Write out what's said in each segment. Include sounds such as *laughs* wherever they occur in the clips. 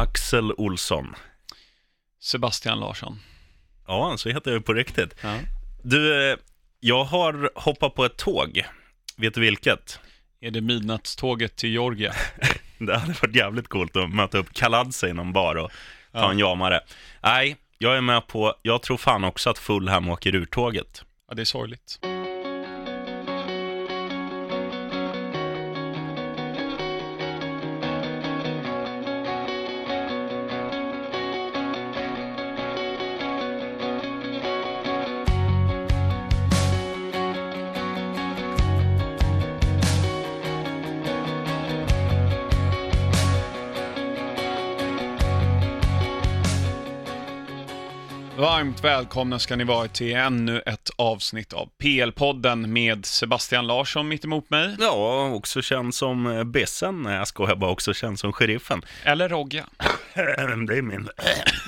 Axel Olsson. Sebastian Larsson. Ja, så heter jag på riktigt. Ja. Du, eh, jag har hoppat på ett tåg. Vet du vilket? Är det midnattståget till Georgia? *laughs* Det hade varit jävligt coolt att möta upp Kaladze i någon bar och ta Ja. en jamare. Nej, jag är med på, jag tror fan också att Fulham åker ur tåget. Ja, det är sorgligt. Välkomna ska ni vara till ännu ett avsnitt av PL-podden med Sebastian Larsson mitt emot mig. Ja, också känd som eh, Bessen. Nej, jag skojar bara, också känd som Sheriffen. Eller Rogga. *clears throat* Det är min,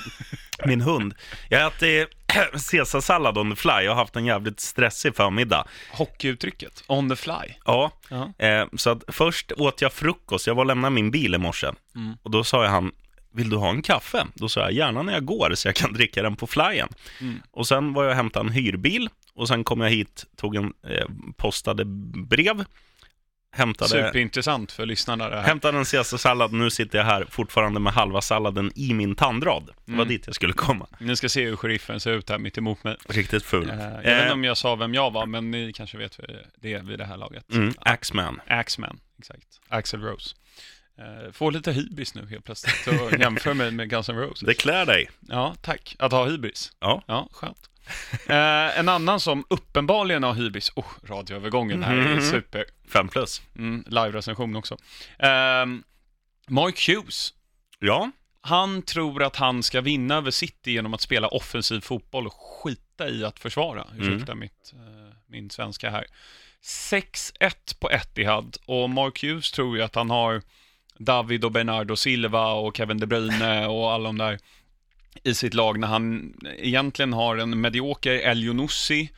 *clears throat* min hund. Jag äter *clears throat* caesarsallad on the fly. Jag har haft en jävligt stressig förmiddag. Hockeyuttrycket, on the fly. Ja, Ja. eh, så att först åt jag frukost. Jag var och lämnade min bil i morse. Mm. Och då sa jag han, vill du ha en kaffe? Då sa jag, gärna när jag går så jag kan *laughs* dricka den på flyen. Mm. Och sen var jag och hämtade en hyrbil. Och sen kom jag hit, tog en eh, postade brev. Hämtade, Superintressant för lyssnarna det här. hämtade en caesarsallad. Nu sitter jag här fortfarande med halva salladen i min tandrad. Det var Mm. dit jag skulle komma. Ni ska se hur sheriffen ser ut här mitt emot mig. Riktigt ful. Eh, jag vet Eh, inte om jag sa vem jag var, men ni kanske vet det vid det här laget. mm, Axman. Axman, exakt. Axel Rose. Eh, får lite hybris nu helt plötsligt och jämför mig med Guns N' Roses. Det klär dig. Ja, tack. Att ha hybris. Ja. Ja, skönt. Eh, en annan som uppenbarligen har hybris, oh, radioövergången här är Mhm. super. Fem plus. Mm, Live-recension också. Eh, Mark Hughes, Ja, han tror att han ska vinna över City genom att spela offensiv fotboll och skita i att försvara. Ursäkta mitt, eh, min svenska här. 6-1 på Etihad och Mark Hughes tror ju att han har David och Bernardo Silva och Kevin De Bruyne och alla de där i sitt lag när han egentligen har en medioker El Younousi,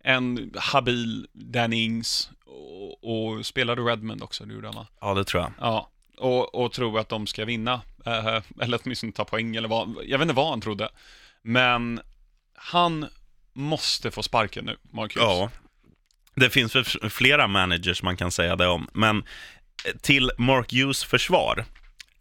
en habil Danny Ings och, och spelade Redmond också, det gjorde han va? ja det tror jag. Ja, och, och tror att de ska vinna. Eh, *laughs* eller åtminstone ta poäng eller vad. Jag vet inte vad han trodde. Men han måste få sparken nu, Mark Hughes. Ja. Det finns väl flera managers man kan säga det om, men till Mark Hughes försvar,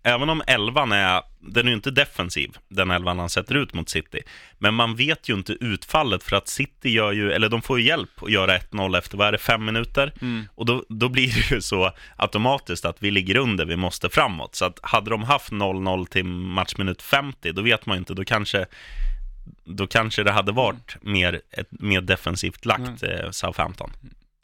även om elvan är, den är ju inte defensiv, den elvan han sätter ut mot City, men man vet ju inte utfallet för att City gör ju, eller de får ju hjälp att göra 1-0 efter, vad är det, fem minuter? Mm. Och då, då blir det ju så automatiskt att vi ligger under, vi måste framåt. Så att hade de haft 0-0 till matchminut 50, då vet man ju inte, då kanske då kanske det hade varit mer, ett mer defensivt lagt eh, Southampton.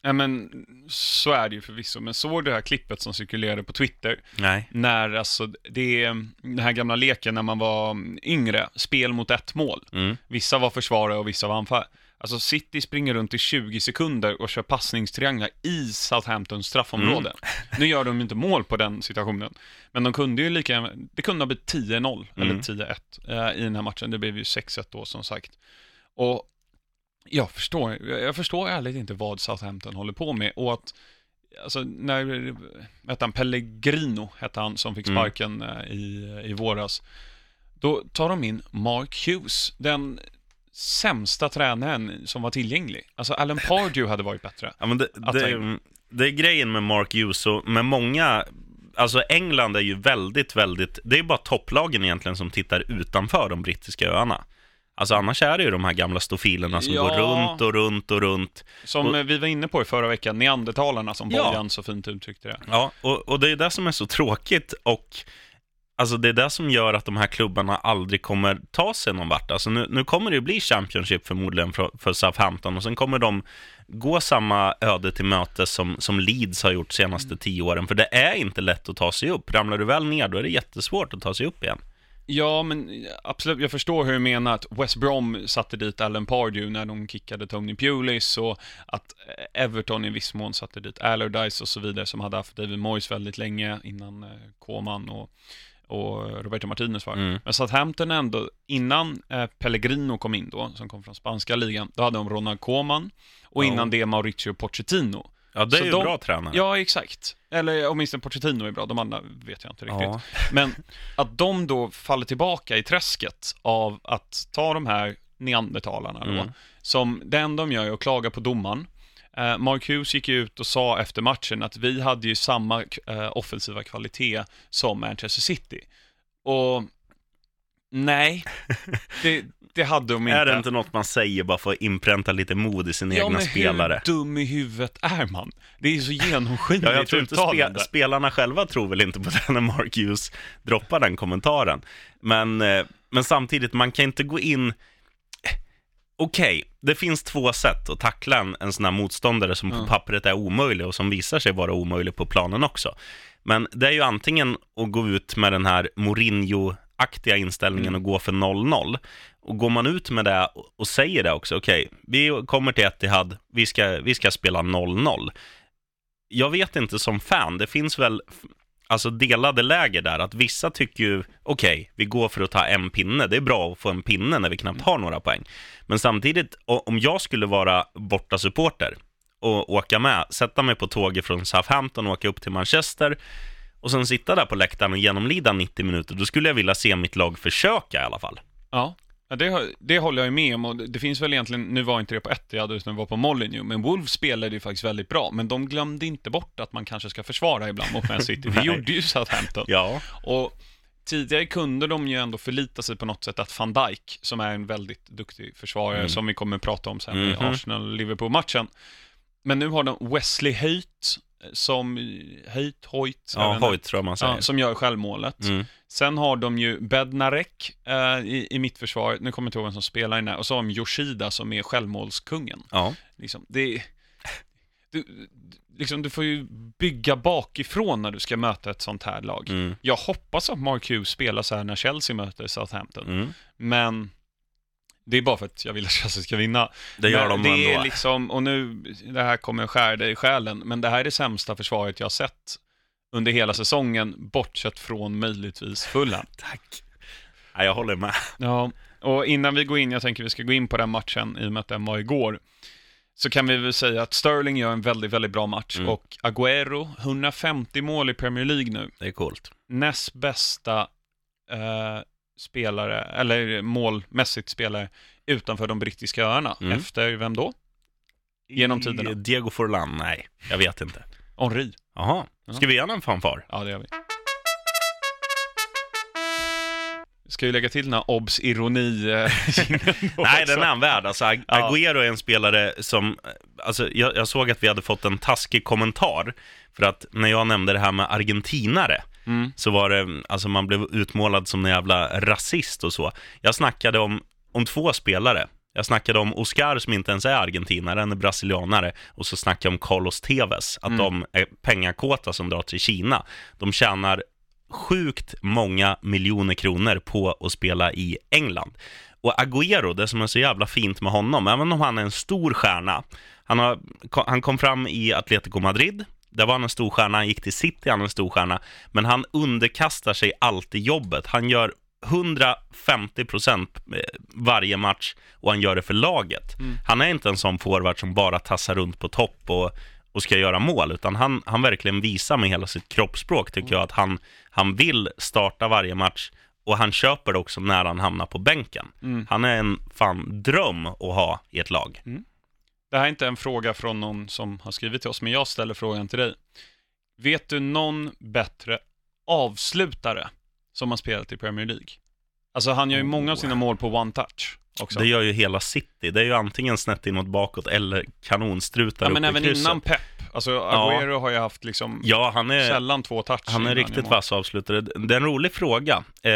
Ja, men så är det ju förvisso. Men såg du det här klippet som cirkulerade på Twitter? Nej. När alltså, det är den här gamla leken när man var yngre, spel mot ett mål. Mm. Vissa var försvarare och vissa var anfall. Alltså City springer runt i 20 sekunder och kör passningstrianglar i Southamptons straffområde. *laughs* Nu gör de inte mål på den situationen. Men de kunde ju lika gärna- det kunde ha blivit 10-0 eller Mm. 10-1 eh, i den här matchen. Det blev ju 6-1 då som sagt. Och jag förstår, jag förstår ärligt inte vad Southampton håller på med och att Alltså när, hette han, Pellegrino hette han som fick Mm. sparken eh, i, i våras. Då tar de in Mark Hughes, den sämsta tränaren som var tillgänglig. Alltså Alan Pardew hade varit bättre. Ja, men det, det, det är grejen med Mark Hughes och med många, alltså England är ju väldigt, väldigt, det är bara topplagen egentligen som tittar utanför de brittiska öarna. Alltså annars är det ju de här gamla stofilerna som Ja. går runt och runt och runt. Som Och- vi var inne på i förra veckan, neandertalarna som Ja. Bojan så fint uttryckte det. Ja, och, och det är det som är så tråkigt och Alltså det är det som gör att de här klubbarna aldrig kommer ta sig någon vart. Alltså nu, nu kommer det ju bli Championship förmodligen för, för Southampton och sen kommer de gå samma öde till mötes som, som Leeds har gjort senaste tio åren. För det är inte lätt att ta sig upp. Ramlar du väl ner då är det jättesvårt att ta sig upp igen. Ja, men absolut, jag förstår hur du menar att West Brom satte dit Alan Pardew när de kickade Tony Pulis och att eh, Everton i viss mån satte dit Allardyce och så vidare som hade haft David Moyes väldigt länge innan eh, Koman och, och Roberto Martinez var. Mm. Men Southampton ändå, innan eh, Pellegrino kom in då, som kom från spanska ligan, då hade de Ronald Koman och innan det Mauricio Pochettino. Ja, det är Så ju de- bra tränare. Ja, exakt. Eller åtminstone Pochettino är bra, de andra vet jag inte riktigt. Ja. Men att de då faller tillbaka i träsket av att ta de här neandertalarna då, Mm. som det enda de gör är att klaga på domaren. Eh, Mark Hughes gick ut och sa efter matchen att vi hade ju samma eh, offensiva kvalitet som Manchester City. Och nej, *laughs* det, det hade de inte. Är det inte något man säger bara för att inpränta lite mod i sina ja, egna men spelare? hur dum i huvudet är man? Det är ju så genomskinligt Ja, jag tror inte spe, spelarna själva tror väl inte på det när Mark Hughes droppar den kommentaren. Men, eh, men samtidigt, man kan inte gå in... Okej, det finns två sätt att tackla en, en sån här motståndare som på Ja. pappret är omöjlig och som visar sig vara omöjlig på planen också. Men det är ju antingen att gå ut med den här Mourinho-aktiga inställningen och gå för 0-0. Och går man ut med det och- säger det också, okej, vi kommer till Etihad, vi ska, vi ska spela 0-0 jag vet inte som fan, det finns väl alltså delade läger där, att vissa tycker ju, okej, vi går för att ta en pinne, det är bra att få en pinne när vi knappt har några poäng. Men samtidigt, om jag skulle vara borta supporter och åka med, sätta mig på tåget från Southampton och åka upp till Manchester och sen sitta där på läktaren och genomlida 90 minuter, då skulle jag vilja se mitt lag försöka i alla fall. Ja, ja det, det håller jag med om och det, finns väl egentligen, nu var inte det på Etihad utan det var på Molineux, men Wolves spelade ju faktiskt väldigt bra, men de glömde inte bort att man kanske ska försvara ibland mot Man City. *laughs* Det gjorde ju Southampton. Ja, Och tidigare kunde de ju ändå förlita sig på något sätt att van Dijk, som är en väldigt duktig försvarare, Mm. som vi kommer att prata om sen i Mhm. Arsenal-Liverpool-matchen. Men nu har de Wesley Hoyt, som, Hoyt, Hoyt, jag ja. Hoyt tror jag man säger. ja, som gör självmålet. Mm. Sen har de ju Bednarek eh, i, i mittförsvaret, nu kommer jag inte ihåg vem som spelar i den här, och så har de Yoshida som är självmålskungen. Ja. Liksom, det, du, liksom, du får ju bygga bakifrån när du ska möta ett sånt här lag. Mm. Jag hoppas att Mark Hughes spelar så här när Chelsea möter Southampton, Mm. men det är bara för att jag vill att Chelsea ska vinna. Det gör de det ändå. är liksom, och nu, det här kommer skära dig i själen, men det här är det sämsta försvaret jag har sett under hela säsongen, bortsett från möjligtvis Fulham. *laughs* Tack. Ja, jag håller med. Ja, och innan vi går in, jag tänker vi ska gå in på den matchen i och med att den var igår, så kan vi väl säga att Sterling gör en väldigt, väldigt bra match Mm. och Agüero, 150 mål i Premier League nu, Det är coolt. näst bästa eh, spelare, eller målmässigt spelare utanför de brittiska öarna. Mm. Efter vem då? Genom tiderna. Diego Forlan? Nej, jag vet inte. Henri. Jaha, Ja. ska vi ge en fanfar? Ja, det gör vi. Ska ju lägga till den här obs ironi eh, *laughs* *laughs* Nej, den är han värd. Alltså, Ag- Ja. Agüero är en spelare som... Alltså, jag, jag såg att vi hade fått en taskig kommentar. För att när jag nämnde det här med argentinare, Mm. så var det... Alltså man blev utmålad som en jävla rasist och så. Jag snackade om, om två spelare. Jag snackade om Oscar som inte ens är argentinare, han är brasilianare. Och så snackade jag om Carlos Tevez, att Mm. de är pengakåta som drar till Kina. De tjänar sjukt många miljoner kronor på att spela i England. Och Agüero, det som är så jävla fint med honom, även om han är en stor stjärna, han, har, han kom fram i Atletico Madrid, där var han en stor stjärna, han gick till City, han är en stor stjärna, men han underkastar sig alltid jobbet. Han gör 150 procent varje match och han gör det för laget. Mm. Han är inte en sån forward som bara tassar runt på topp och, och ska göra mål, utan han, han verkligen visar med hela sitt kroppsspråk, tycker jag, att han, han vill starta varje match och han köper det också när han hamnar på bänken. Mm. Han är en fan dröm att ha i ett lag. Det här är inte en fråga från någon som har skrivit till oss, men jag ställer frågan till dig. Vet du någon bättre avslutare som har spelat i Premier League? Alltså han gör ju många av sina mål på one touch också. Det gör ju hela City. Det är ju antingen snett inåt bakåt eller kanonstrutar ja, men även krysset. innan Pep. Alltså Agüero har ju haft liksom Ja, han är, sällan två touch han är riktigt vass avslutare. Det är en rolig fråga. Eh,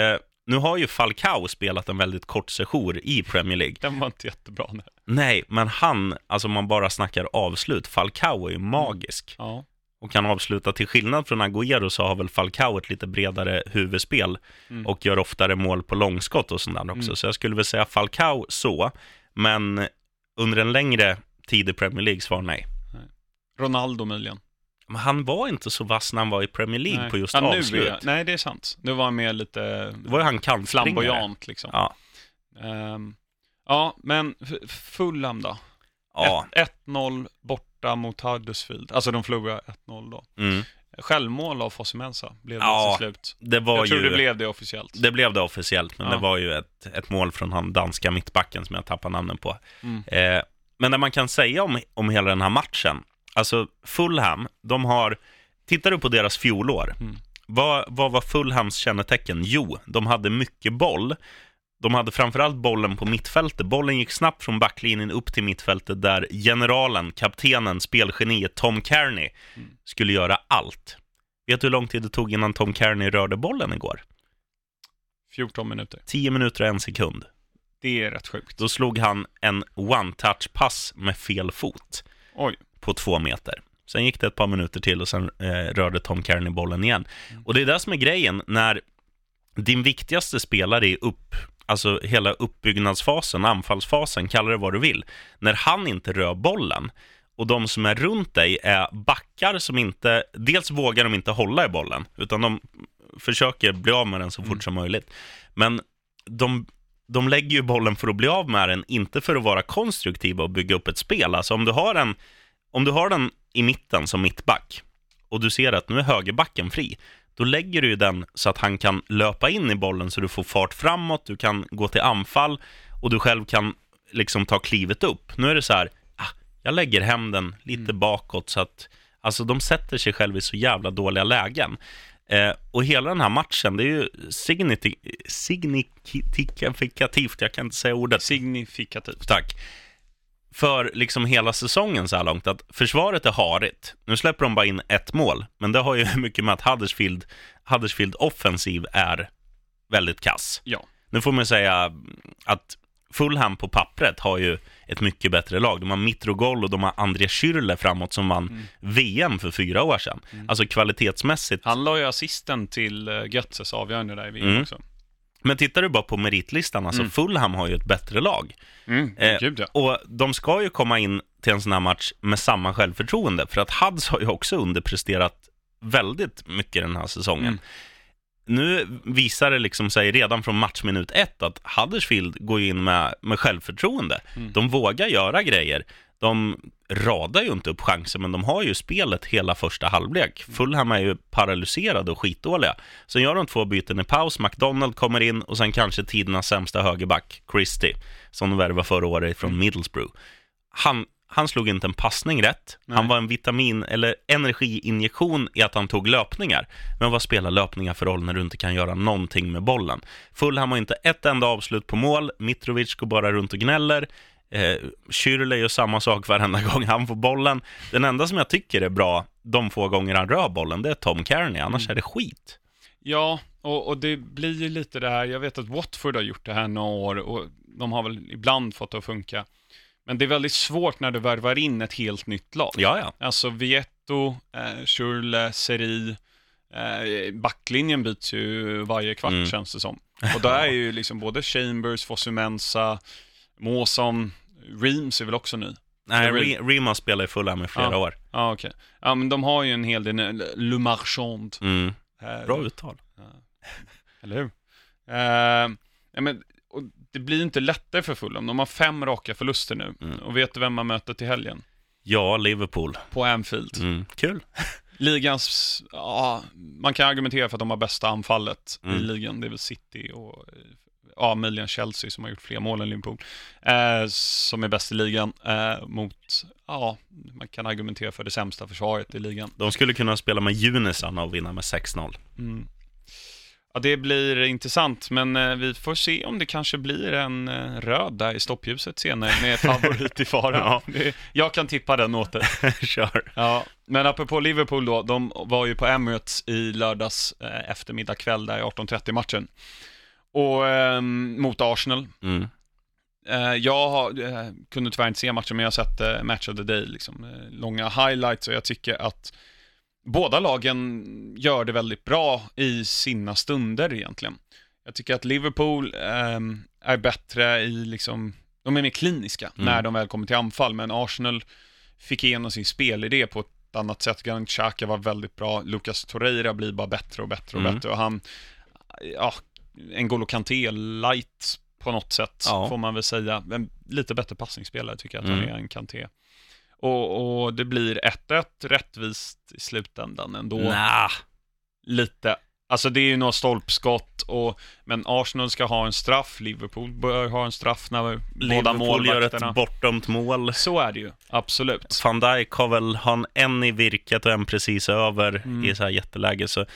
nu har ju Falcao spelat en väldigt kort sejour i Premier League. Den var inte jättebra. Nej. Nej, men han, alltså om man bara snackar avslut, Falcao är ju magisk. Ja. och kan avsluta. Till skillnad från Agüero så har väl Falcao ett lite bredare huvudspel Mm. och gör oftare mål på långskott och sånt där också. Mm. Så jag skulle väl säga Falcao så, men under en längre tid i Premier League svar nej. Ronaldo möjligen. Men han var inte så vass när han var i Premier League Nej. på just ja, nu avslut. är, Nej, det är sant. Nu var han mer lite Det var ju han kantspringare. flamboyant liksom. Ja. Ehm, ja, men Fulham då? ja. 1- 1-0 bort borta mot Huddersfield. Alltså de förlorade 1-0 då. Mm. Självmål av Fosumensa blev det Ja, till slut. Det var Jag tror ju... det blev det officiellt. Det blev det officiellt, men Ja. det var ju ett, ett mål från han danska mittbacken som jag tappar namnen på. Mm. Eh, men det man kan säga om, om hela den här matchen, alltså Fulham, de har, tittar du på deras fjolår, Mm. vad, vad var Fulhams kännetecken? Jo, de hade mycket boll. De hade framförallt bollen på mittfältet. Bollen gick snabbt från backlinjen upp till mittfältet där generalen, kaptenen, spelgeniet Tom Kearney Mm. skulle göra allt. Vet du hur lång tid det tog innan Tom Kearney rörde bollen igår? 14 minuter. 10 minuter och en sekund. Det är rätt sjukt. Då slog han en one-touch-pass med fel fot Oj. På två meter. Sen gick det ett par minuter till och sen eh, rörde Tom Kearney bollen igen. Och det är det som är grejen när din viktigaste spelare är upp, alltså hela uppbyggnadsfasen, anfallsfasen, kalla det vad du vill. När han inte rör bollen och de som är runt dig är backar som inte, dels vågar de inte hålla i bollen, utan de försöker bli av med den så fort som möjligt. Men de, de lägger ju bollen för att bli av med den, inte för att vara konstruktiva och bygga upp ett spel. Alltså om du har, en, om du har den i mitten som mittback och du ser att nu är högerbacken fri, då lägger du den så att han kan löpa in i bollen så du får fart framåt, du kan gå till anfall och du själv kan liksom ta klivet upp. Nu är det så här, ah, jag lägger hem den lite bakåt så att, alltså de sätter sig själva i så jävla dåliga lägen. Eh, och hela den här matchen, det är ju signifikativt, jag kan inte säga ordet. Signifikativt. Tack. För liksom hela säsongen så här långt, att försvaret är harigt. Nu släpper de bara in ett mål, men det har ju *laughs* mycket med att Huddersfield, Huddersfield offensiv är väldigt kass. Ja. Nu får man säga att Fulham på pappret har ju ett mycket bättre lag. De har Mitrogol och de har André Schürrle framåt som vann VM för fyra år sedan. Alltså kvalitetsmässigt. Han la ju assisten till uh, Götzes avgörande där i VM Mm. också. Men tittar du bara på meritlistan, alltså Mm. Fulham har ju ett bättre lag. Mm. Eh, ja. Och de ska ju komma in till en sån här match med samma självförtroende, för att Huds har ju också underpresterat väldigt mycket den här säsongen. Mm. Nu visar det liksom sig redan från matchminut ett att Huddersfield går in med, med självförtroende. Mm. De vågar göra grejer. De radar ju inte upp chanser, men de har ju spelet hela första halvlek. Fulham är ju paralyserade och skitdåliga. Sen gör de två byten i paus, McDonald kommer in och sen kanske tidernas sämsta högerback, Christie, som de värvade förra året från Middlesbrough. Han, han slog inte en passning rätt. Han Nej. var en vitamin eller energiinjektion i att han tog löpningar. Men vad spelar löpningar för roll när du inte kan göra någonting med bollen? Fulham har inte ett enda avslut på mål. Mitrovic går bara runt och gnäller. Eh, gör samma sak varenda *laughs* gång han får bollen. Den enda som jag tycker är bra de få gånger han rör bollen, det är Tom Kearney. Annars Mm. är det skit. Ja, och, och det blir ju lite det här, jag vet att Watford har gjort det här några år och de har väl ibland fått det att funka. Men det är väldigt svårt när du värvar in ett helt nytt lag. Ja, ja. Alltså Vietto, eh, Schürrle, Seri, eh, backlinjen byts ju varje kvart Mm. känns det som. *laughs* Och där är ju liksom både Chambers, Fosumensa, Måsson, Reams är väl också ny. Nej, väl- Re- Rima spelar i Fulham i flera Ja. år. Ja, okej. Ja, men de har ju en hel del, Le Marchand. Mm. eh, Bra uttal. Eller hur? Eh, ja, men, det blir inte lättare för Fulham. De har fem raka förluster nu. Mm. Och vet du vem man möter till helgen? Ja, Liverpool. På Anfield. Mm. Kul. *laughs* Ligans, ja, man kan argumentera för att de har bästa anfallet i Mm. ligan. Det är väl City och, ja, möjligen Chelsea som har gjort fler mål än Liverpool. Eh, som är bäst i ligan eh, mot, ja, man kan argumentera för det sämsta försvaret i ligan. De skulle kunna spela med Junisarna och vinna med 6-0. Mm. Ja, det blir intressant, men eh, vi får se om det kanske blir en eh, röd där i stoppljuset senare med favorit i fara. *laughs* Ja. Jag kan tippa den åt dig. *laughs* Kör. Ja, men apropå Liverpool då, de var ju på Emirates i lördags eh, eftermiddag kväll där i 18.30-matchen. Och ehm, mot Arsenal. Mm. Eh, jag har, eh, kunde tyvärr inte se matchen, men jag har sett eh, Match of the Day, liksom, eh, långa highlights och jag tycker att båda lagen gör det väldigt bra i sina stunder egentligen. Jag tycker att Liverpool ehm, är bättre i liksom, de är mer kliniska Mm. när de väl kommer till anfall, men Arsenal fick igenom sin spelidé på ett annat sätt. Granit Xhaka var väldigt bra, Lucas Torreira blir bara bättre och bättre och Mm. bättre och han, ja, N'Golo Kanté light på något sätt, Ja. får man väl säga. En lite bättre passningsspelare tycker jag att han Mm. är än Kanté. Och, och det blir 1-1 rättvist i slutändan ändå. Nah. Lite. Alltså det är ju några stolpskott, och, men Arsenal ska ha en straff, Liverpool bör ha en straff när båda Liverpool gör målvakterna... ett bortdömt mål. Så är det ju, absolut. Van Dijk har väl har en, i virket och en precis över Mm. i så här jätteläge. Så,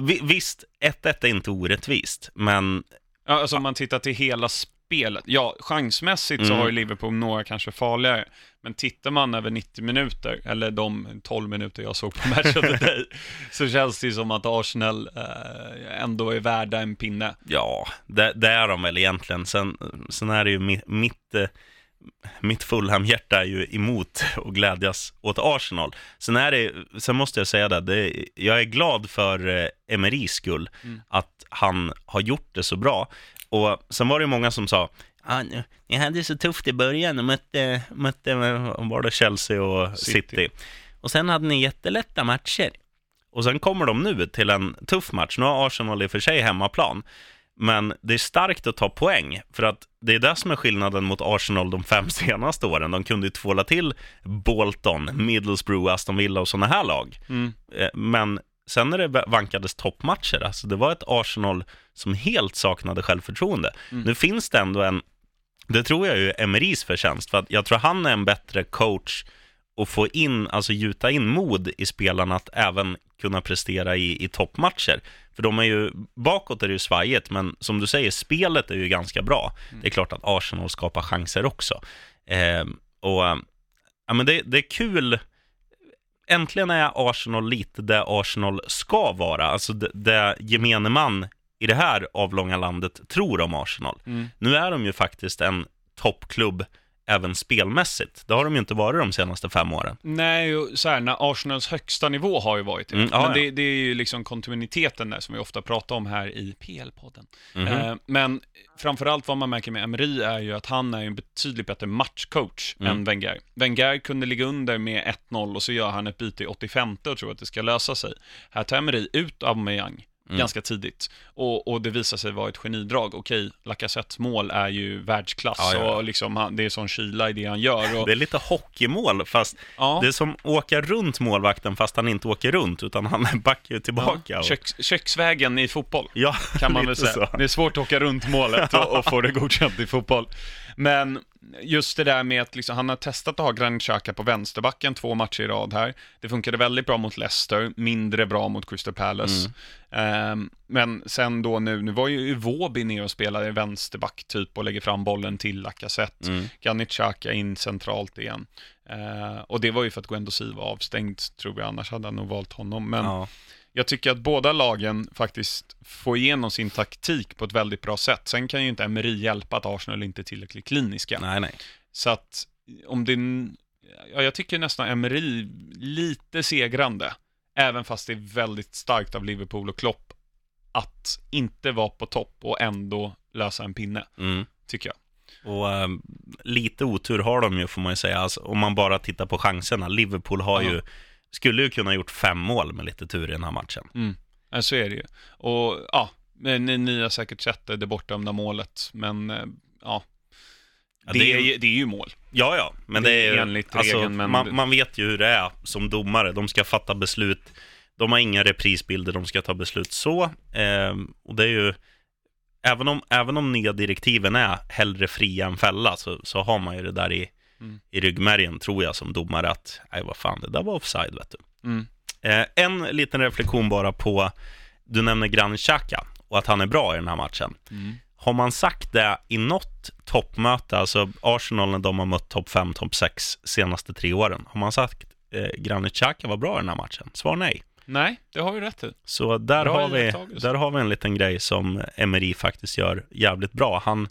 vi, visst, 1-1 är inte orättvist, men Ja, alltså om man tittar till hela spelet. Ja, chansmässigt så Mm. har ju Liverpool några kanske farligare. Men tittar man över 90 minuter, eller de 12 minuter jag såg på Match of the Day, så känns det ju som att Arsenal eh, ändå är värda en pinne. ja, det, det är de väl egentligen. Sen, sen är det ju mitt, mitt, eh, mitt Fulham-hjärta är ju emot och glädjas åt Arsenal. Sen, är det, sen måste jag säga det, det jag är glad för eh, Emerys skull, Mm. att han har gjort det så bra. Och sen var det många som sa, ah, ni- hade så tufft i början och mötte, mötte var det Chelsea och City. City. Och sen hade ni jättelätta matcher. Och sen kommer de nu till en tuff match. Nu har Arsenal i och för sig hemmaplan. Men det är starkt att ta poäng, för att det är det som är skillnaden mot Arsenal de fem *laughs* senaste åren. De kunde ju tvåla till Bolton, Middlesbrough, Aston Villa och sådana här lag. Mm. Eh, Men sen när det vankades toppmatcher, alltså det var ett Arsenal som helt saknade självförtroende. Mm. Nu finns det ändå en, det tror jag är Emerys förtjänst, för att jag tror han är en bättre coach och få in, alltså gjuta in mod i spelarna att även kunna prestera i, i toppmatcher. För de är ju, bakåt är det ju svajigt, men som du säger, spelet är ju ganska bra. Det är klart att Arsenal skapar chanser också. Eh, och ja, men det, det är kul. Äntligen är Arsenal lite det Arsenal ska vara. Alltså det, det gemene man i det här avlånga landet tror om Arsenal. Mm. Nu är de ju faktiskt en toppklubb även spelmässigt. Det har de ju inte varit de senaste fem åren. Nej, och så här, när Arsenals högsta nivå har ju varit. Mm, ja, men det, det är ju liksom kontinuiteten där som vi ofta pratar om här i PL-podden. Mhm. Eh, men framförallt vad man märker med Emery är ju att han är en betydligt bättre matchcoach Mm. än Wenger. Wenger kunde ligga under med 1-0 och så gör han ett byte i 85 och tror att det ska lösa sig. Här tar Emery ut Aubameyang Mm. ganska tidigt och, och det visar sig vara ett genidrag. Okej, Lacazettes mål är ju världsklass Ja, ja, och liksom han, det är sån kyla i det han gör. Och, Det är lite hockeymål, fast ja. det är som åka runt målvakten fast han inte åker runt, utan han backar ju tillbaka. och- Köks, köksvägen i fotboll, Ja, kan man väl säga. så. Det är svårt att åka runt målet *laughs* och, och få det godkänt i fotboll. Men just det där med att liksom, han har testat att ha Granit Xhaka på vänsterbacken två matcher i rad här. Det funkade väldigt bra mot Leicester, mindre bra mot Crystal Palace. Ehm, men sen då nu, nu var ju Iwobi ner och spelade vänsterback typ och lägger fram bollen till Lacazette. Mm. Granit Xhaka in centralt igen. Ehm, och det var ju för att Guendo Silva var avstängd, tror jag, annars hade han nog valt honom. Men Ja. Jag tycker att båda lagen faktiskt får igenom sin taktik på ett väldigt bra sätt. Sen kan ju inte Emery hjälpa att Arsenal inte är tillräckligt kliniska. Nej, nej. Så att om det... Ja, jag tycker nästan Emery lite segrande. Även fast det är väldigt starkt av Liverpool och Klopp att inte vara på topp och ändå lösa en pinne, Mm. tycker jag. Och ehm, lite otur har de ju, får man ju säga. Alltså, om man bara tittar på chanserna. Liverpool har Ja. ju, skulle ju kunna gjort fem mål med lite tur i den här matchen. Ja, så är det ju. Och ja, ni, ni har säkert sett det, det bortdömda målet, men eh, ja. Ja, det, det är- ju- det är ju mål. Ja, ja, men Det det är enligt alltså, regeln, men- man, man vet ju hur det är som domare. De ska fatta beslut. De har inga reprisbilder, de ska ta beslut så. Ehm, och det är ju, även om, även om nya direktiven är hellre fria än fälla, så, så har man ju det där i, Mm. i ryggmärgen, tror jag, som domare, att nej, vad fan, det där var offside, vet du. Mm. Eh, en liten reflektion bara på, du nämner Granit Xhaka och att han är bra i den här matchen. Mm. Har man sagt det i något toppmöte, alltså Arsenal när de har mött topp 5, topp 6 senaste tre åren, har man sagt eh, Granit Xhaka var bra i den här matchen? Svar nej. Nej, det har vi rätt i. Så där Bra har, vi, där har vi en liten grej som Emery faktiskt gör jävligt bra. Han...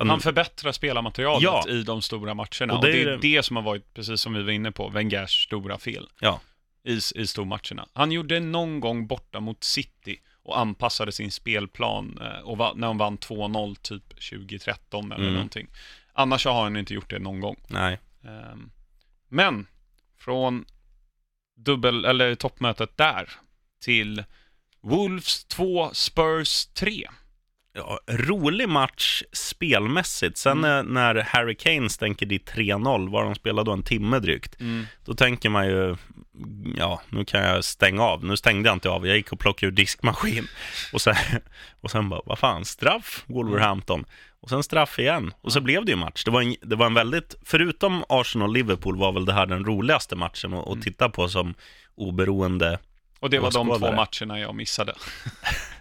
Eh, Han förbättrar spelarmaterialet Ja. i de stora matcherna. Och Och det det, är det- det som har varit, precis som vi var inne på, Wengers stora fel ja, i, i stormatcherna. Han gjorde någon gång borta mot City och anpassade sin spelplan eh, och va, när han vann 2-0 typ 2013 eller Mm. någonting. Annars har han inte gjort det någon gång. nej. Ehm, Men från dubbel, eller toppmötet där till Wolves 2, Spurs 3. Ja, rolig match spelmässigt. Sen när, när Harry Kane stänker dit 3-0, var de spelade då en timme drygt, Mm. då tänker man ju, ja, nu kan jag stänga av. Nu stängde jag inte av, jag gick och plockade ur diskmaskin. *laughs* Och sen, och sen bara, vad fan, straff, Wolverhampton. Och sen straff igen. Och så blev det ju match. Det var en, det var en väldigt, förutom Arsenal-Liverpool var väl det här den roligaste matchen att, att titta på som oberoende. Och det var de två matcherna jag missade. *laughs*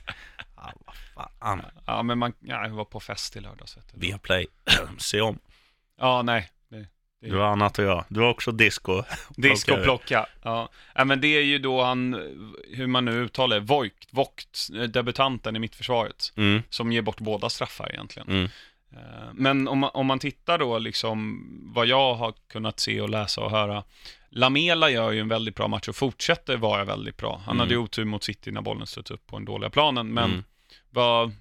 Fan, Ja, men man, ja, jag var på fest i lördags. vet du. Viaplay, *clears throat* se om. Ja, nej. Det, det, Du har annat att göra. Du har också disco. *laughs* Disco plocka. Ja. ja, men det är ju då han, hur man nu uttalar det, Voigt, Vogt, debutanten i mittförsvaret, Mm, som ger bort båda straffar egentligen. mm, Eh, Men om man, om man tittar då liksom vad jag har kunnat se och läsa och höra. Lamela gör ju en väldigt bra match och fortsätter vara väldigt bra. Han Mm. hade ju otur mot City när bollen stöt upp på den dåliga planen. Men mm. Vad,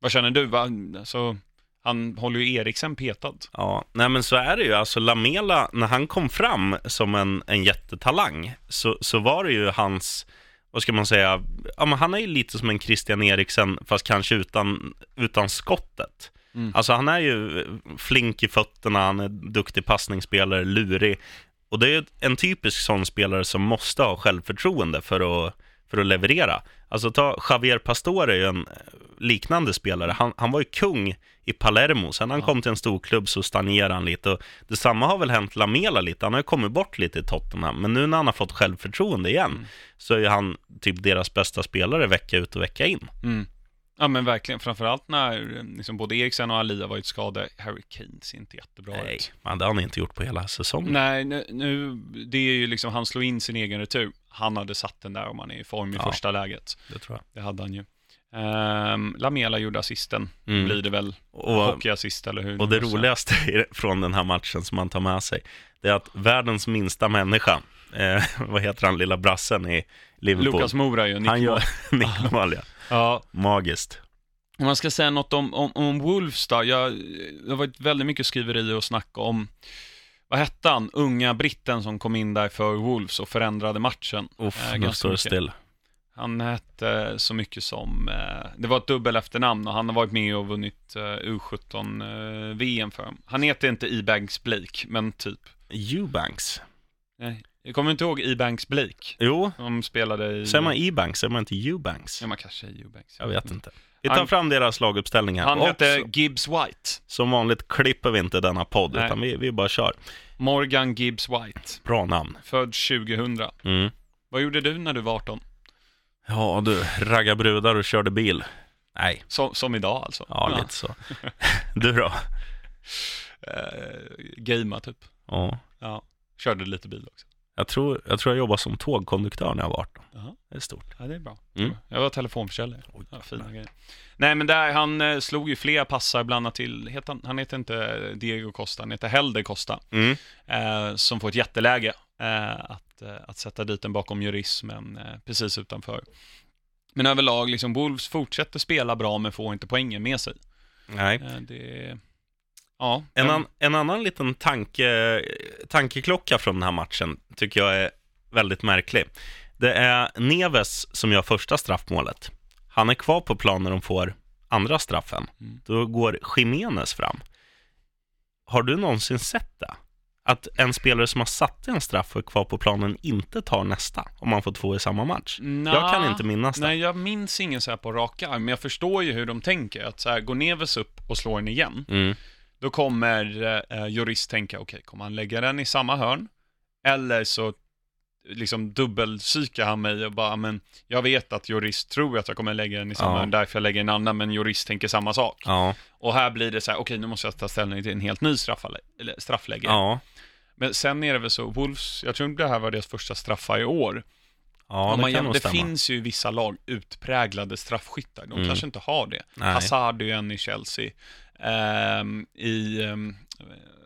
vad känner du? Vad, alltså, han håller ju Eriksen petad. Ja, nej men så är det ju. Alltså Lamela, när han kom fram som en, en jättetalang, så, så var det ju hans, vad ska man säga, ja men han är ju lite som en Christian Eriksen, fast kanske utan, utan skottet. Mm. Alltså han är ju flink i fötterna, han är duktig passningsspelare, lurig. Och det är ju en typisk sån spelare som måste ha självförtroende för att, för att leverera. Alltså ta Javier Pastore är ju en liknande spelare. Han, han var ju kung i Palermo, sen när han Ja. kom till en stor klubb så stagnerade han lite. Och detsamma har väl hänt Lamela lite, han har ju kommit bort lite i Tottenham. Men nu när han har fått självförtroende igen, Mm. så är han typ deras bästa spelare vecka ut och vecka in. Mm. Ja men verkligen, framförallt när liksom, både Eriksen och Ali har varit skadade. Harry Kane ser inte jättebra Nej, ut. men det har han inte gjort på hela säsongen. Nej, nu, nu, det är ju liksom, han slår in sin egen retur. Han hade satt den där om han är i form i Ja. första läget. Det tror jag. Det hade han ju. Ehm, Lamela gjorde assisten, Mm. blir det väl. Och, Hockeyassist eller hur? och det roligaste från den här matchen som man tar med sig, det är att världens minsta människa, eh, *laughs* vad heter han, lilla brassen i Liverpool? Lukas Mora ju, Nick han gör *laughs* nickmål, ja. Ja, Magiskt. om man ska säga något om, om, om Wolves då. Jag, det har varit väldigt mycket skriverier och snack om, vad hette han, unga britten som kom in där för Wolves och förändrade matchen. Uff, Eh, nu står det still. Han hette så mycket som, eh, det var ett dubbel efternamn och han har varit med och vunnit eh, U17-VM för dem. Han heter inte E-Banks Blake, men typ. Eubanks. Nej, jag kommer inte ihåg E-Banks Blake. Jo, De spelade i... säger man E-banks, säger man inte Eubanks? Ja, man kanske säger E-Banks. Jag vet inte. Vi tar Han- fram deras laguppställning här. Han Och hette Gibbs White. Som vanligt klipper vi inte denna podd, Nej. utan vi, vi bara kör. Morgan Gibbs White. Bra namn. Född 2000. Mm. Vad gjorde du när du var 18? Ja du, ragga brudar och körde bil. Nej, Som, som idag alltså? ja, lite så. *laughs* Du då? Eh, gamea typ. Ja. Ja. Körde lite bil också. Jag tror, jag tror jag jobbade som tågkonduktör när jag var 18. Jaha. Det är stort. Ja, det är bra. Mm. Jag var telefonförsäljare. Oj, Ja, fina grejer. Nej, men där, han eh, slog ju flera passar, bland annat till, heter han, han heter inte Diego Costa, han heter Helder Costa, Mm. eh, som får ett jätteläge eh, att, eh, att sätta dit den bakom jurismen eh, precis utanför. Men överlag, liksom, Wolves fortsätter spela bra, men får inte poängen med sig. Nej. Det, ja, En, an, en annan liten tanke, tankeklocka från den här matchen tycker jag är väldigt märklig. Det är Neves som gör första straffmålet. Han är kvar på plan när de får andra straffen. Mm. Då går Jiménez fram. Har du någonsin sett det? Att en spelare som har satt en straff och är kvar på planen inte tar nästa, om man får två i samma match. Nja, Jag kan inte minnas det. Nej, jag minns ingen så här på raka arm, men jag förstår ju hur de tänker. Att så här, går Neves upp och slår den igen, Mm. Då kommer eh, jurist tänka, okej, kommer han lägga den i samma hörn? Eller så liksom dubbelpsykar han mig och bara, men jag vet att jurist tror att jag kommer lägga den i samma Ja. hörn, därför jag lägger en annan, men jurist tänker samma sak. Ja, Och här blir det så här, okej, nu måste jag ta ställning till en helt ny straffläge. ja, Men sen är det väl så, Wolves, jag tror inte det här var deras första straffar i år. ja det man, det finns ju vissa lag utpräglade straffskyttar. De Mm. kanske inte har det. Nej. Hazard är ju en i Chelsea. Ehm, I, ehm,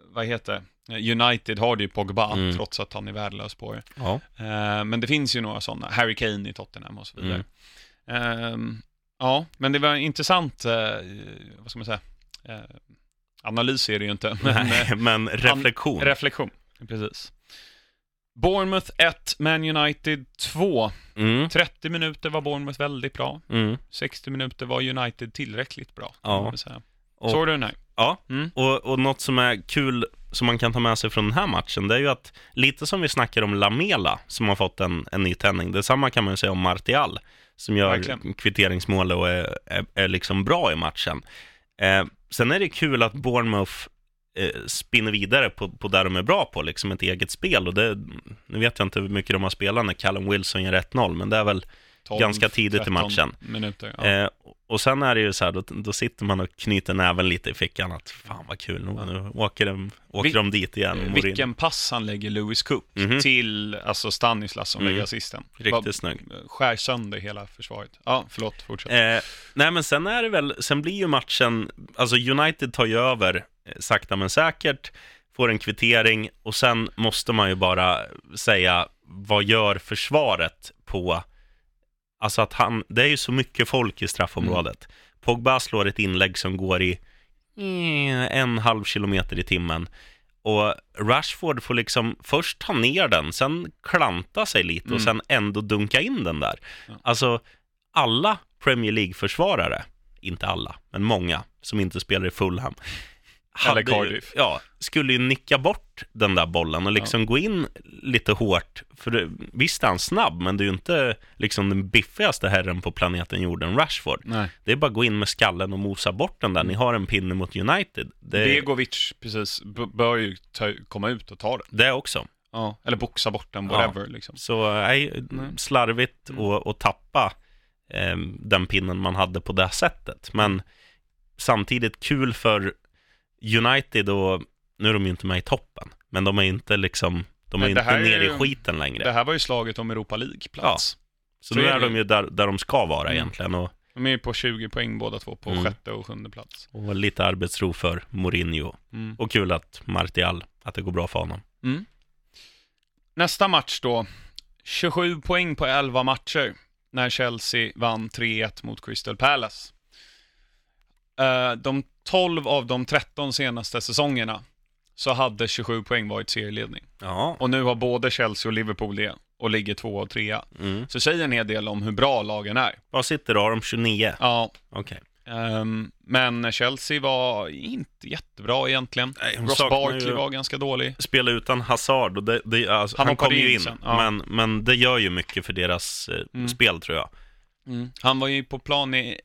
vad heter? United har det ju Pogba, Mm. trots att han är värdelös på det. Ja, Ehm, men det finns ju några sådana. Harry Kane i Tottenham och så vidare. Ehm, ja, men det var en intressant, eh, vad ska man säga, eh, analys är det ju inte, men eh, Nej, men reflektion. reflektion. Precis. Bournemouth 1, Man United 2. Mm, 30 minuter var Bournemouth väldigt bra. mm, 60 minuter var United tillräckligt bra. Ja. Och- Såg du den här? ja. Mm. Och, och något som är kul som man kan ta med sig från den här matchen, det är ju att lite som vi snackar om Lamela som har fått en, en ny tändning, detsamma kan man ju säga om Martial som gör Verkligen. kvitteringsmål och är, är, är liksom bra i matchen. Eh, sen är det kul att Bournemouth eh, spinner vidare på, på där de är bra på, liksom ett eget spel. Och det, nu vet jag inte hur mycket de har spelat när Callum Wilson gör 1-0, men det är väl 12, Ganska tidigt i 13 matchen. minuter. Ja. Eh, och sen är det ju så här, då, då sitter man och knyter näven lite i fickan att fan vad kul, nu, nu åker, de, åker Vi- de dit igen. Vilken pass han lägger Lewis Cook Mhm. till alltså Stanislas som Mm. lägger assisten. Riktigt Bara snygg. Skär sönder hela försvaret. Ja, förlåt, fortsätt. Eh, nej men sen är det väl, sen blir ju matchen, alltså United tar ju över eh, sakta men säkert, får en kvittering och sen måste man ju bara säga, vad gör försvaret på, alltså att han, det är ju så mycket folk i straffområdet. Pogba slår ett inlägg som går i eh, en halv kilometer i timmen. Och Rashford får liksom först ta ner den, sen klanta sig lite och Mm. sen ändå dunka in den där. Ja. Alltså, alla Premier League-försvarare, inte alla, men många som inte spelar i Fulham, hade ju- Cardiff. Ja, skulle ju nicka bort den där bollen och liksom gå in lite hårt. För det, visst är han snabb, men det är ju inte liksom den biffigaste herren på planeten jorden, Rashford. Nej. Det är bara att gå in med skallen och mosa bort den där. Ni har en pinne mot United. Det, Begovic, precis, bör ju ta, komma ut och ta den. det också. Ja, eller boxa bort den, Ja. whatever liksom. Så nej, Nej. slarvigt Mm. och, och tappa eh, den pinnen man hade på det sättet. Men samtidigt kul för United och nu är de ju inte med i toppen, men de är inte liksom, de är Men inte nere i skiten längre. Det här var ju slaget om Europa League-plats. så, så nu är är de ju. där, där de ska vara Mm. egentligen och, De är ju på 20 poäng båda två, på Mm. sjätte och sjunde plats. och lite arbetsro för Mourinho. Mm. Och kul att Martial, att det går bra för honom. Mm. Nästa match då. 27 poäng på 11 matcher när Chelsea vann 3-1 mot Crystal Palace. Eh, De 12 av de 13 senaste säsongerna så hade 27 poäng varit serieledning. Ja. Och nu har både Chelsea och Liverpool det och ligger två och trea. Mm. Så säger en hel del om hur bra lagen är. Vad sitter då? Har de 29? Ja, Okej. ehm, men Chelsea var inte jättebra egentligen. Nej, Ross Barkley var ganska dålig. spela utan Hazard och det, det, alltså, Han han, kom ju in sen, ja. men, men det gör ju mycket för deras eh, Mm. spel tror jag. Han var ju på plan i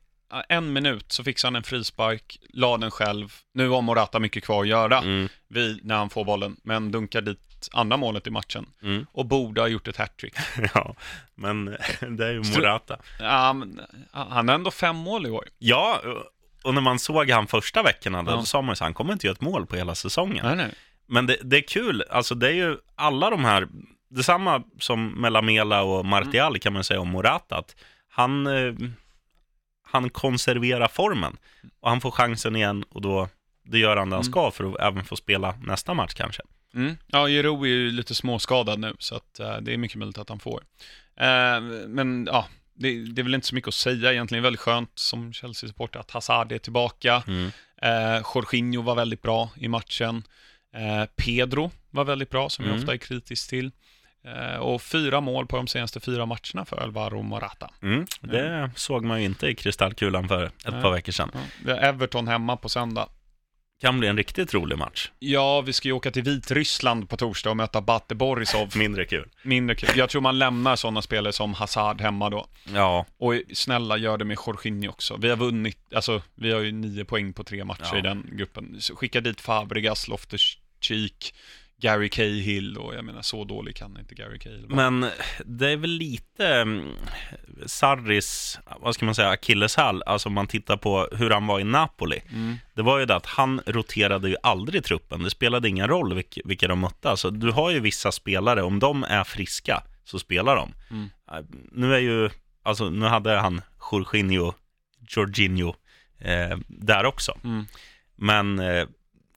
en minut, så fixade han en frispark, la den själv. Nu har Morata mycket kvar att göra Mm, vid, när han får bollen, men dunkar dit andra målet i matchen. mm, Och borde ha gjort ett hattrick. *laughs* ja, men *laughs* det är ju Morata. Ja, men, han har ändå fem mål i år. Ja, och när man såg han första veckorna, då Ja. sa man ju så han kommer inte göra ett mål på hela säsongen. Nej, nej. Men det, det är kul, alltså det är ju alla de här, detsamma som med Lamela och Martial kan man säga om Morata, att han, eh, han konserverar formen. Och han får chansen igen och då, det gör han det han Mm. ska för att även få spela nästa match kanske. Mm. Ja, Jero är ju lite småskadad nu, så att, eh, det är mycket möjligt att han får. Eh, men ja, det, det är väl inte så mycket att säga egentligen. Väldigt skönt som Chelsea-supporter att Hazard är tillbaka. Mm. Eh, Jorginho var väldigt bra i matchen. Pedro var väldigt bra, som jag Mm. ofta är kritisk till. Eh, och fyra mål på de senaste fyra matcherna för Alvaro Morata. Mm. Det såg man ju inte i kristallkulan för ett Nej. par veckor sedan. Ja, vi har Everton hemma på söndag. Kan bli en riktigt rolig match. Ja, vi ska ju åka till Vitryssland på torsdag och möta Bate Borisov. *laughs* Mindre kul. Mindre kul. Jag tror man lämnar sådana spelare som Hazard hemma då. Ja, Och snälla, gör det med Jorginho också. Vi har vunnit, alltså vi har ju nio poäng på tre matcher Ja. i den gruppen. Så skicka dit Fabregas, Loftus-Cheek, Gary Cahill och jag menar så dålig kan inte Gary Cahill vara. men det är väl lite mm, Sarris, vad ska man säga, akilleshäl, alltså om man tittar på hur han var i Napoli. Mm. Det var ju det att han roterade ju aldrig truppen. Det spelade ingen roll vilka, vilka de mötte. Alltså, du har ju vissa spelare, om de är friska så spelar de. Mm. Eh, Nu är ju, alltså nu hade han Jorginho, Jorginho eh, där också. Mm. Men eh,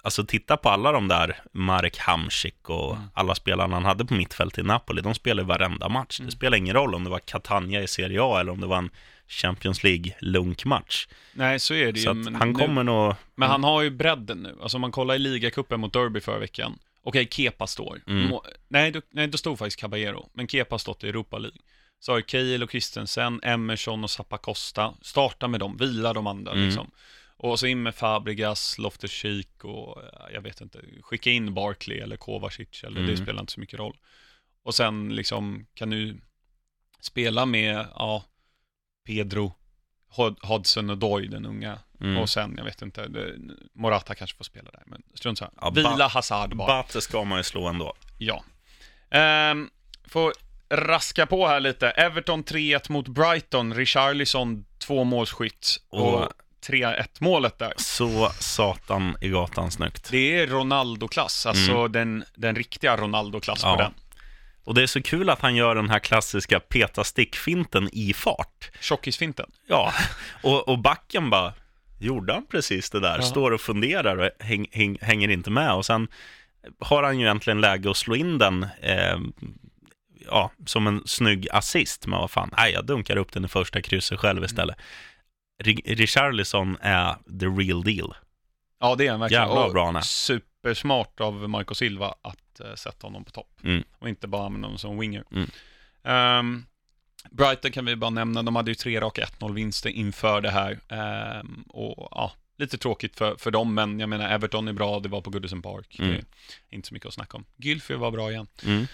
alltså titta på alla de där, Marek Hamsik och Mm. alla spelarna han hade på mittfält i Napoli. De spelar ju varenda match. Mm. Det spelar ingen roll om det var Catania i Serie A eller om det var en Champions League-lunkmatch. Nej, så är det Så ju. han nu- kommer nog... Men han har ju bredden nu. Alltså om man kollar i ligacupen mot Derby förra veckan. Okej, Kepa står. Mm. Må, nej, då, nej, då stod faktiskt Caballero, men Kepa har stått i Europa League. Så har Cahill och Christensen, Emerson och Zappacosta, starta med dem, vila de andra Mm. liksom. Och så in med Fabregas, Loftus-Cheek och ja, jag vet inte, skicka in Barkley eller Kovacic, eller det Mm. spelar inte så mycket roll. Och sen liksom kan du spela med, ja, Pedro, Hod- Hodgson och Doy, den unga. Mm. Och sen, jag vet inte, det, Morata kanske får spela där, men strunt samma. Ja, Vila Hazard bara. Bate ska man ju slå ändå. Ja. Ehm, får raska på här lite. Everton 3-1 mot Brighton. Richarlison två målskytt. Och, Och- 3-1 målet där. Så satan i gatan snyggt. Det är Ronaldo-klass, alltså den, den riktiga Ronaldo-klass Ja. på den. Och det är så kul att han gör den här klassiska peta stickfinten i fart. Tjockisfinten. Ja, och, och backen bara, gjorde han precis det där? Ja. Står och funderar och häng, häng, hänger inte med. Och sen har han ju egentligen läge att slå in den eh, ja, som en snygg assist. Men vad fan, nej, jag dunkar upp den i första krysset själv istället. Ri- Richarlison är the real deal. Ja, det är han verkligen. Jävlar bra han är. Supersmart av Marco Silva att eh, sätta honom på topp. Mm. Och inte bara använda honom som winger. Mm. Ehm, Brighton kan vi bara nämna, de hade ju tre raka 1-0-vinster inför det här. Ehm, och ja, lite tråkigt för, för dem, men jag menar Everton är bra, det var på Goodison Park. Mm. Inte så mycket att snacka om. Gylfi var bra igen. Mm.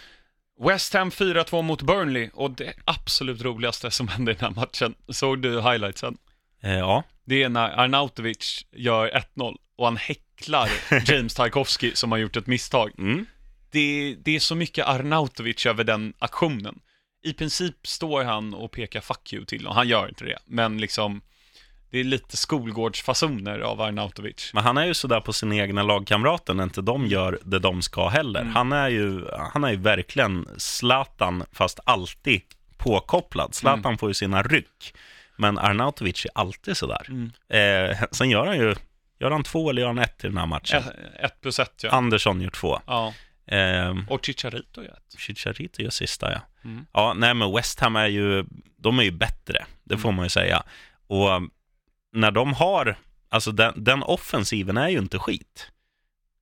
West Ham 4-2 mot Burnley, och det absolut roligaste som hände i den här matchen, såg du highlightsen? Eh, ja, Det är när Arnautovic gör 1-0 och han häcklar *laughs* James Tarkovsky som har gjort ett misstag. mm. Det, det är så mycket Arnautovic över den aktionen. I princip står han och pekar fuck you till och han gör inte det. Men liksom, det är lite skolgårdsfasoner av Arnautovic. Men han är ju sådär på sina egna lagkamrater när inte de gör det de ska heller. Mm. Han, är ju, han är ju verkligen Zlatan, fast alltid påkopplad. Zlatan Mm. får ju sina ryck, men Arnautovic är alltid sådär. Mm. Eh, sen gör han ju, gör han två eller gör han ett i den här matchen? Ett, ett plus ett ja. Andersson gör två. ja. Eh, Och Chicharito gör ett. Chicharito gör sista, ja. Mm. Ja, nej men West Ham är ju, de är ju bättre, det får Mm. man ju säga. Och um, när de har, alltså den, den offensiven är ju inte skit.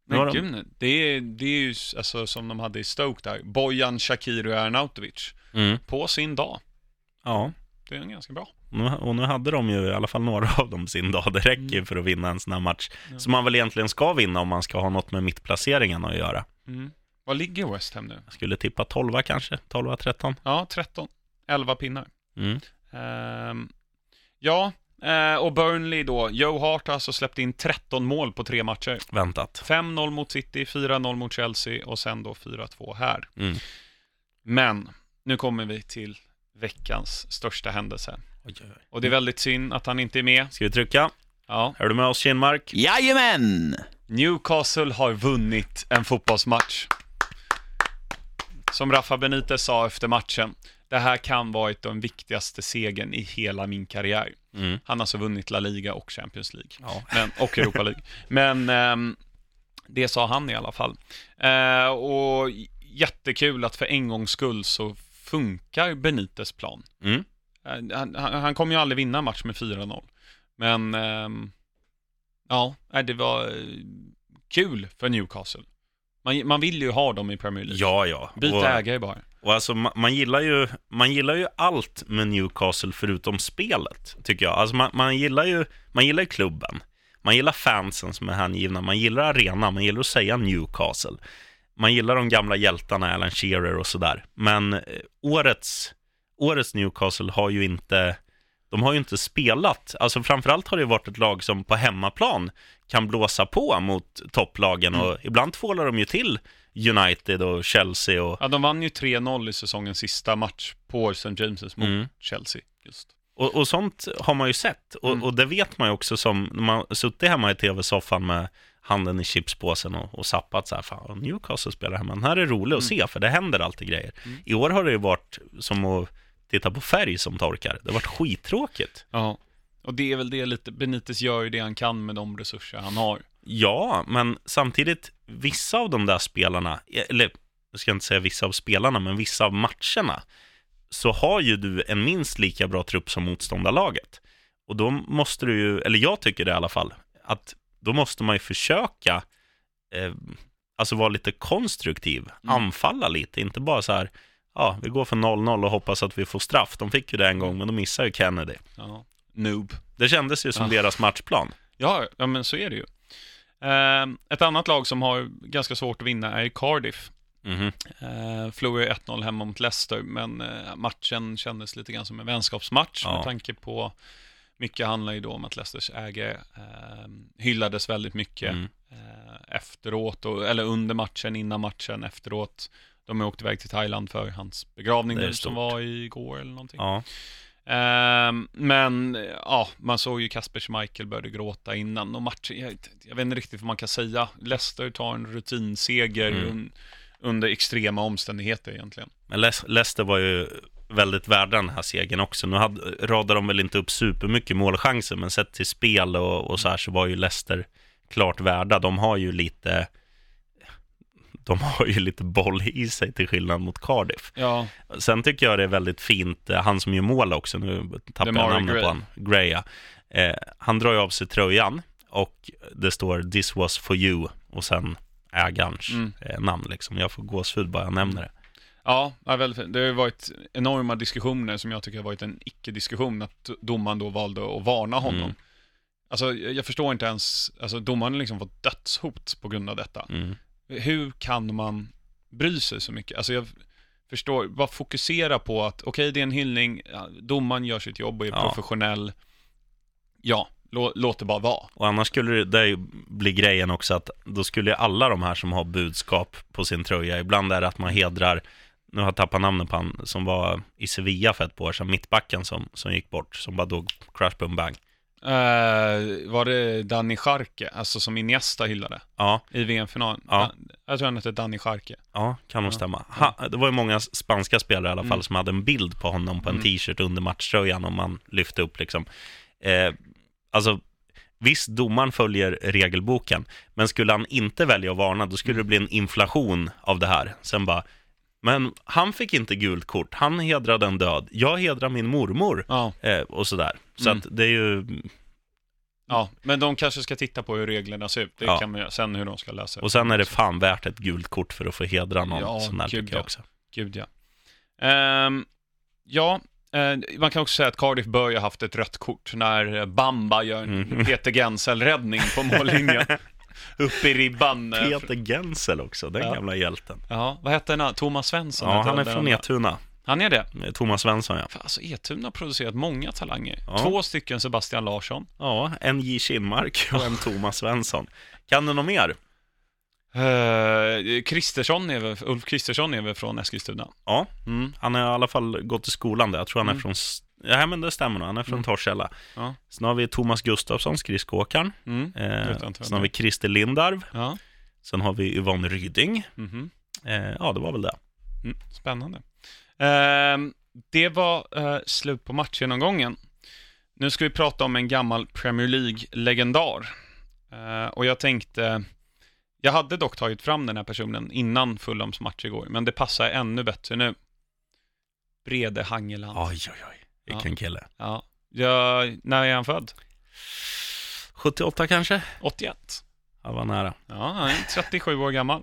Men de- gud, det, är, det är ju alltså, som de hade i Stoke där. Bojan, Shakiri och Arnautovic. Mm. På sin dag. Ja, Det är ganska bra. Nu- Och nu hade de ju i alla fall några av dem sin dag. Det räcker ju Mm. för att vinna en sån här match. Ja. Som man väl egentligen ska vinna om man ska ha något med mittplaceringen att göra. Mm. Vad ligger West Ham nu? Jag skulle tippa 12 kanske, 12-13. Ja, 13. 11 pinnar. Mm. Ehm, ja, eh, och Burnley då. Joe Hart har alltså släppt in 13 mål på tre matcher. Väntat. 5-0 mot City, 4-0 mot Chelsea och sen då 4-2 här. Mm. Men, nu kommer vi till veckans största händelse. Oj, oj, oj. Och det är väldigt synd att han inte är med. Ska vi trycka? Ja, Är du med oss Kinmark? Jajamän! Newcastle har vunnit en fotbollsmatch. Som Rafa Benitez sa efter matchen, det här kan vara ett av den viktigaste segern i hela min karriär. Mm. Han har alltså vunnit La Liga och Champions League. Ja. Men, och Europa League. Men ehm, det sa han i alla fall. Eh, och jättekul att för en gångs skull så funkar Benites plan. Mm. Eh, han, han, kommer ju aldrig vinna match med 4-0. Men ehm, ja, det var eh, kul för Newcastle. Man, man vill ju ha dem i Premier League. Ja, ja. Byt Och- ägare bara. Och alltså, man, man, gillar ju, man gillar ju allt med Newcastle förutom spelet, tycker jag. Alltså, man, man, gillar ju man gillar ju klubben. Man gillar fansen som är hängivna. Man gillar arenan. Man gillar att säga Newcastle. Man gillar de gamla hjältarna, Alan Shearer och sådär. Men eh, årets, årets Newcastle har ju inte... De har ju inte spelat. Alltså framförallt har det varit ett lag som på hemmaplan kan blåsa på mot topplagen och ibland tvålar de ju till United och Chelsea och Ja, de vann ju 3-0 i säsongens sista match på St. James's mot Mm. Chelsea. Just. Och, och sånt har man ju sett. Och, Mm. och det vet man ju också som, när man suttit hemma i tv-soffan med handen i chipspåsen och, och sappat så här, fan, Newcastle spelar hemma. Den här är rolig att se, för det händer alltid grejer. Mm. I år har det ju varit som att titta på färg som torkar. Det har varit skittråkigt. Ja, och det är väl det lite, Benitez gör ju det han kan med de resurser han har. Ja, men samtidigt, vissa av de där spelarna, eller jag ska inte säga vissa av spelarna, men vissa av matcherna, så har ju du en minst lika bra trupp som motståndarlaget. Och då måste du ju, eller jag tycker det i alla fall, att då måste man ju försöka eh, alltså vara lite konstruktiv, Mm. anfalla lite, inte bara så här, ja, vi går för 0-0 och hoppas att vi får straff. De fick ju det en gång, men de missar ju Kennedy. Ja. Noob. Det kändes ju som Ja. deras matchplan. Ja, ja, men så är det ju. Ehm, ett annat lag som har ganska svårt att vinna är Cardiff. Mhm. Uh, förlorade 1-0 hemma mot Leicester, men eh, matchen kändes lite grann som en vänskapsmatch Ja. med tanke på mycket handlar ju då om att Leicesters ägare eh, hyllades väldigt mycket Mm. eh, efteråt, och, eller under matchen, innan matchen, efteråt. De har åkt iväg till Thailand för hans begravning nu, som var igår eller någonting. Ja. Ehm, men ja, man såg ju Kasper Schmeichel började gråta innan och matchen, jag, jag vet inte riktigt vad man kan säga. Leicester tar en rutinseger Mm. un, under extrema omständigheter egentligen. Men Le- Leicester var ju väldigt värda den här segern också. Nu hade, radade de väl inte upp supermycket målchanser, men sett till spel och, och så här så var ju Leicester klart värda. De har ju lite de har ju lite boll i sig till skillnad mot Cardiff. Ja, Sen tycker jag det är väldigt fint, eh, han som gör mål också, nu tappar jag namnet Gray. på han, Gray, ja. eh, Han drar ju av sig tröjan och det står “This was for you” och sen ägarens Mm. eh, namn liksom. Jag får gåshud bara jag nämner det. ja, väldigt. Det har ju varit enorma diskussioner som jag tycker har varit en icke-diskussion, att domaren då valde att varna honom. Mm. Alltså, jag förstår inte ens, alltså domaren liksom fått dödshot på grund av detta. Mm. Hur kan man bry sig så mycket? Alltså jag förstår, bara fokusera på att okej, det är en hyllning, domaren gör sitt jobb och är Ja. professionell. Ja, lå, låt det bara vara. Och annars skulle det ju bli grejen också att då skulle alla de här som har budskap på sin tröja, ibland är det att man hedrar, nu har jag tappat namnet på han som var i Sevilla för ett par år sedan, mittbacken som, som gick bort, som bara dog, crash boom bang. Eh, var det Danny Scharke, alltså som Iniesta hyllade Ja, i VM-finalen? Ja. Jag tror han hette Danny Scharke. ja, kan nog Ja. stämma. Ha, det var ju många spanska spelare i alla fall Mm. som hade en bild på honom på en Mm. t-shirt under matchtröjan och man lyfte upp liksom. Eh, alltså, visst, domaren följer regelboken, men skulle han inte välja att varna, då skulle det bli en inflation av det här. Sen bara, men han fick inte gult kort, han hedrade en död, jag hedrar min mormor, Ja, eh, och sådär. Så Mm. att det är ju, ja, men de kanske ska titta på hur reglerna ser ut. Det Ja. kan man göra. Sen hur de ska läsa och sen är det fan värt ett gult kort för att få hedra någon Ja, sån här tycker jag ja. också. Gud ja. Ehm, ja, eh, man kan också säga att Cardiff bör ju ha haft ett rött kort när Bamba gör en Mm. Peter Gensel-räddning på mållinjen. *laughs* Upp i ribban. eh, Peter Gensel också, den Ja. gamla hjälten. Ja, vad hette han? Thomas Svensson? Ja, han är från. Etuna. Han är det? Thomas Svensson, ja. Fan, Alltså Etuna har producerat många talanger. Ja. Två stycken Sebastian Larsson. Ja, en J. Kinmark och en *laughs* Thomas Svensson. Kan du något mer? Uh, Kristersson är väl, Ulf Kristersson är väl från Eskilstuna? Ja, Mm. han har i alla fall gått i skolan där. Jag tror han är Mm. från... Ja, men det stämmer nog. Han är från Mm. Torshälla. Ja. Sen har vi Thomas Gustafsson, skridskoåkaren. Mm. Eh, sen har vi Christer Lindarw. Ja. Sen har vi Yvonne Ryding. Mhm. Eh, ja, det var väl det. Mm, spännande. Ehm, det var eh, slut på matchgenomgången. Nu ska vi prata om en gammal Premier League-legendar. Eh, och jag tänkte, jag hade dock tagit fram den här personen innan Fulhams match igår, men det passar ännu bättre nu. Brede Hangeland. Oj, oj, oj. Vilken kille. Ja. Ja, när är han född? 78 kanske? 81. Ja, var nära. Ja, han är 37 år gammal.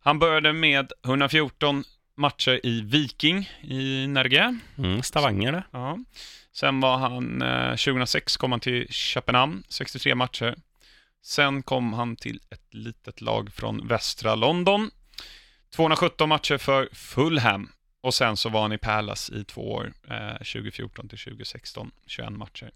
Han började med 114 matcher i Viking i Norge. Mm, Stavanger det. Ja. Sen var han, eh, 2006 kom han till Köpenhamn, 63 matcher. Sen kom han till ett litet lag från västra London. 217 matcher för Fulham. Och sen så var han i Palace i två år, eh, 2014 till 2016, 21 matcher.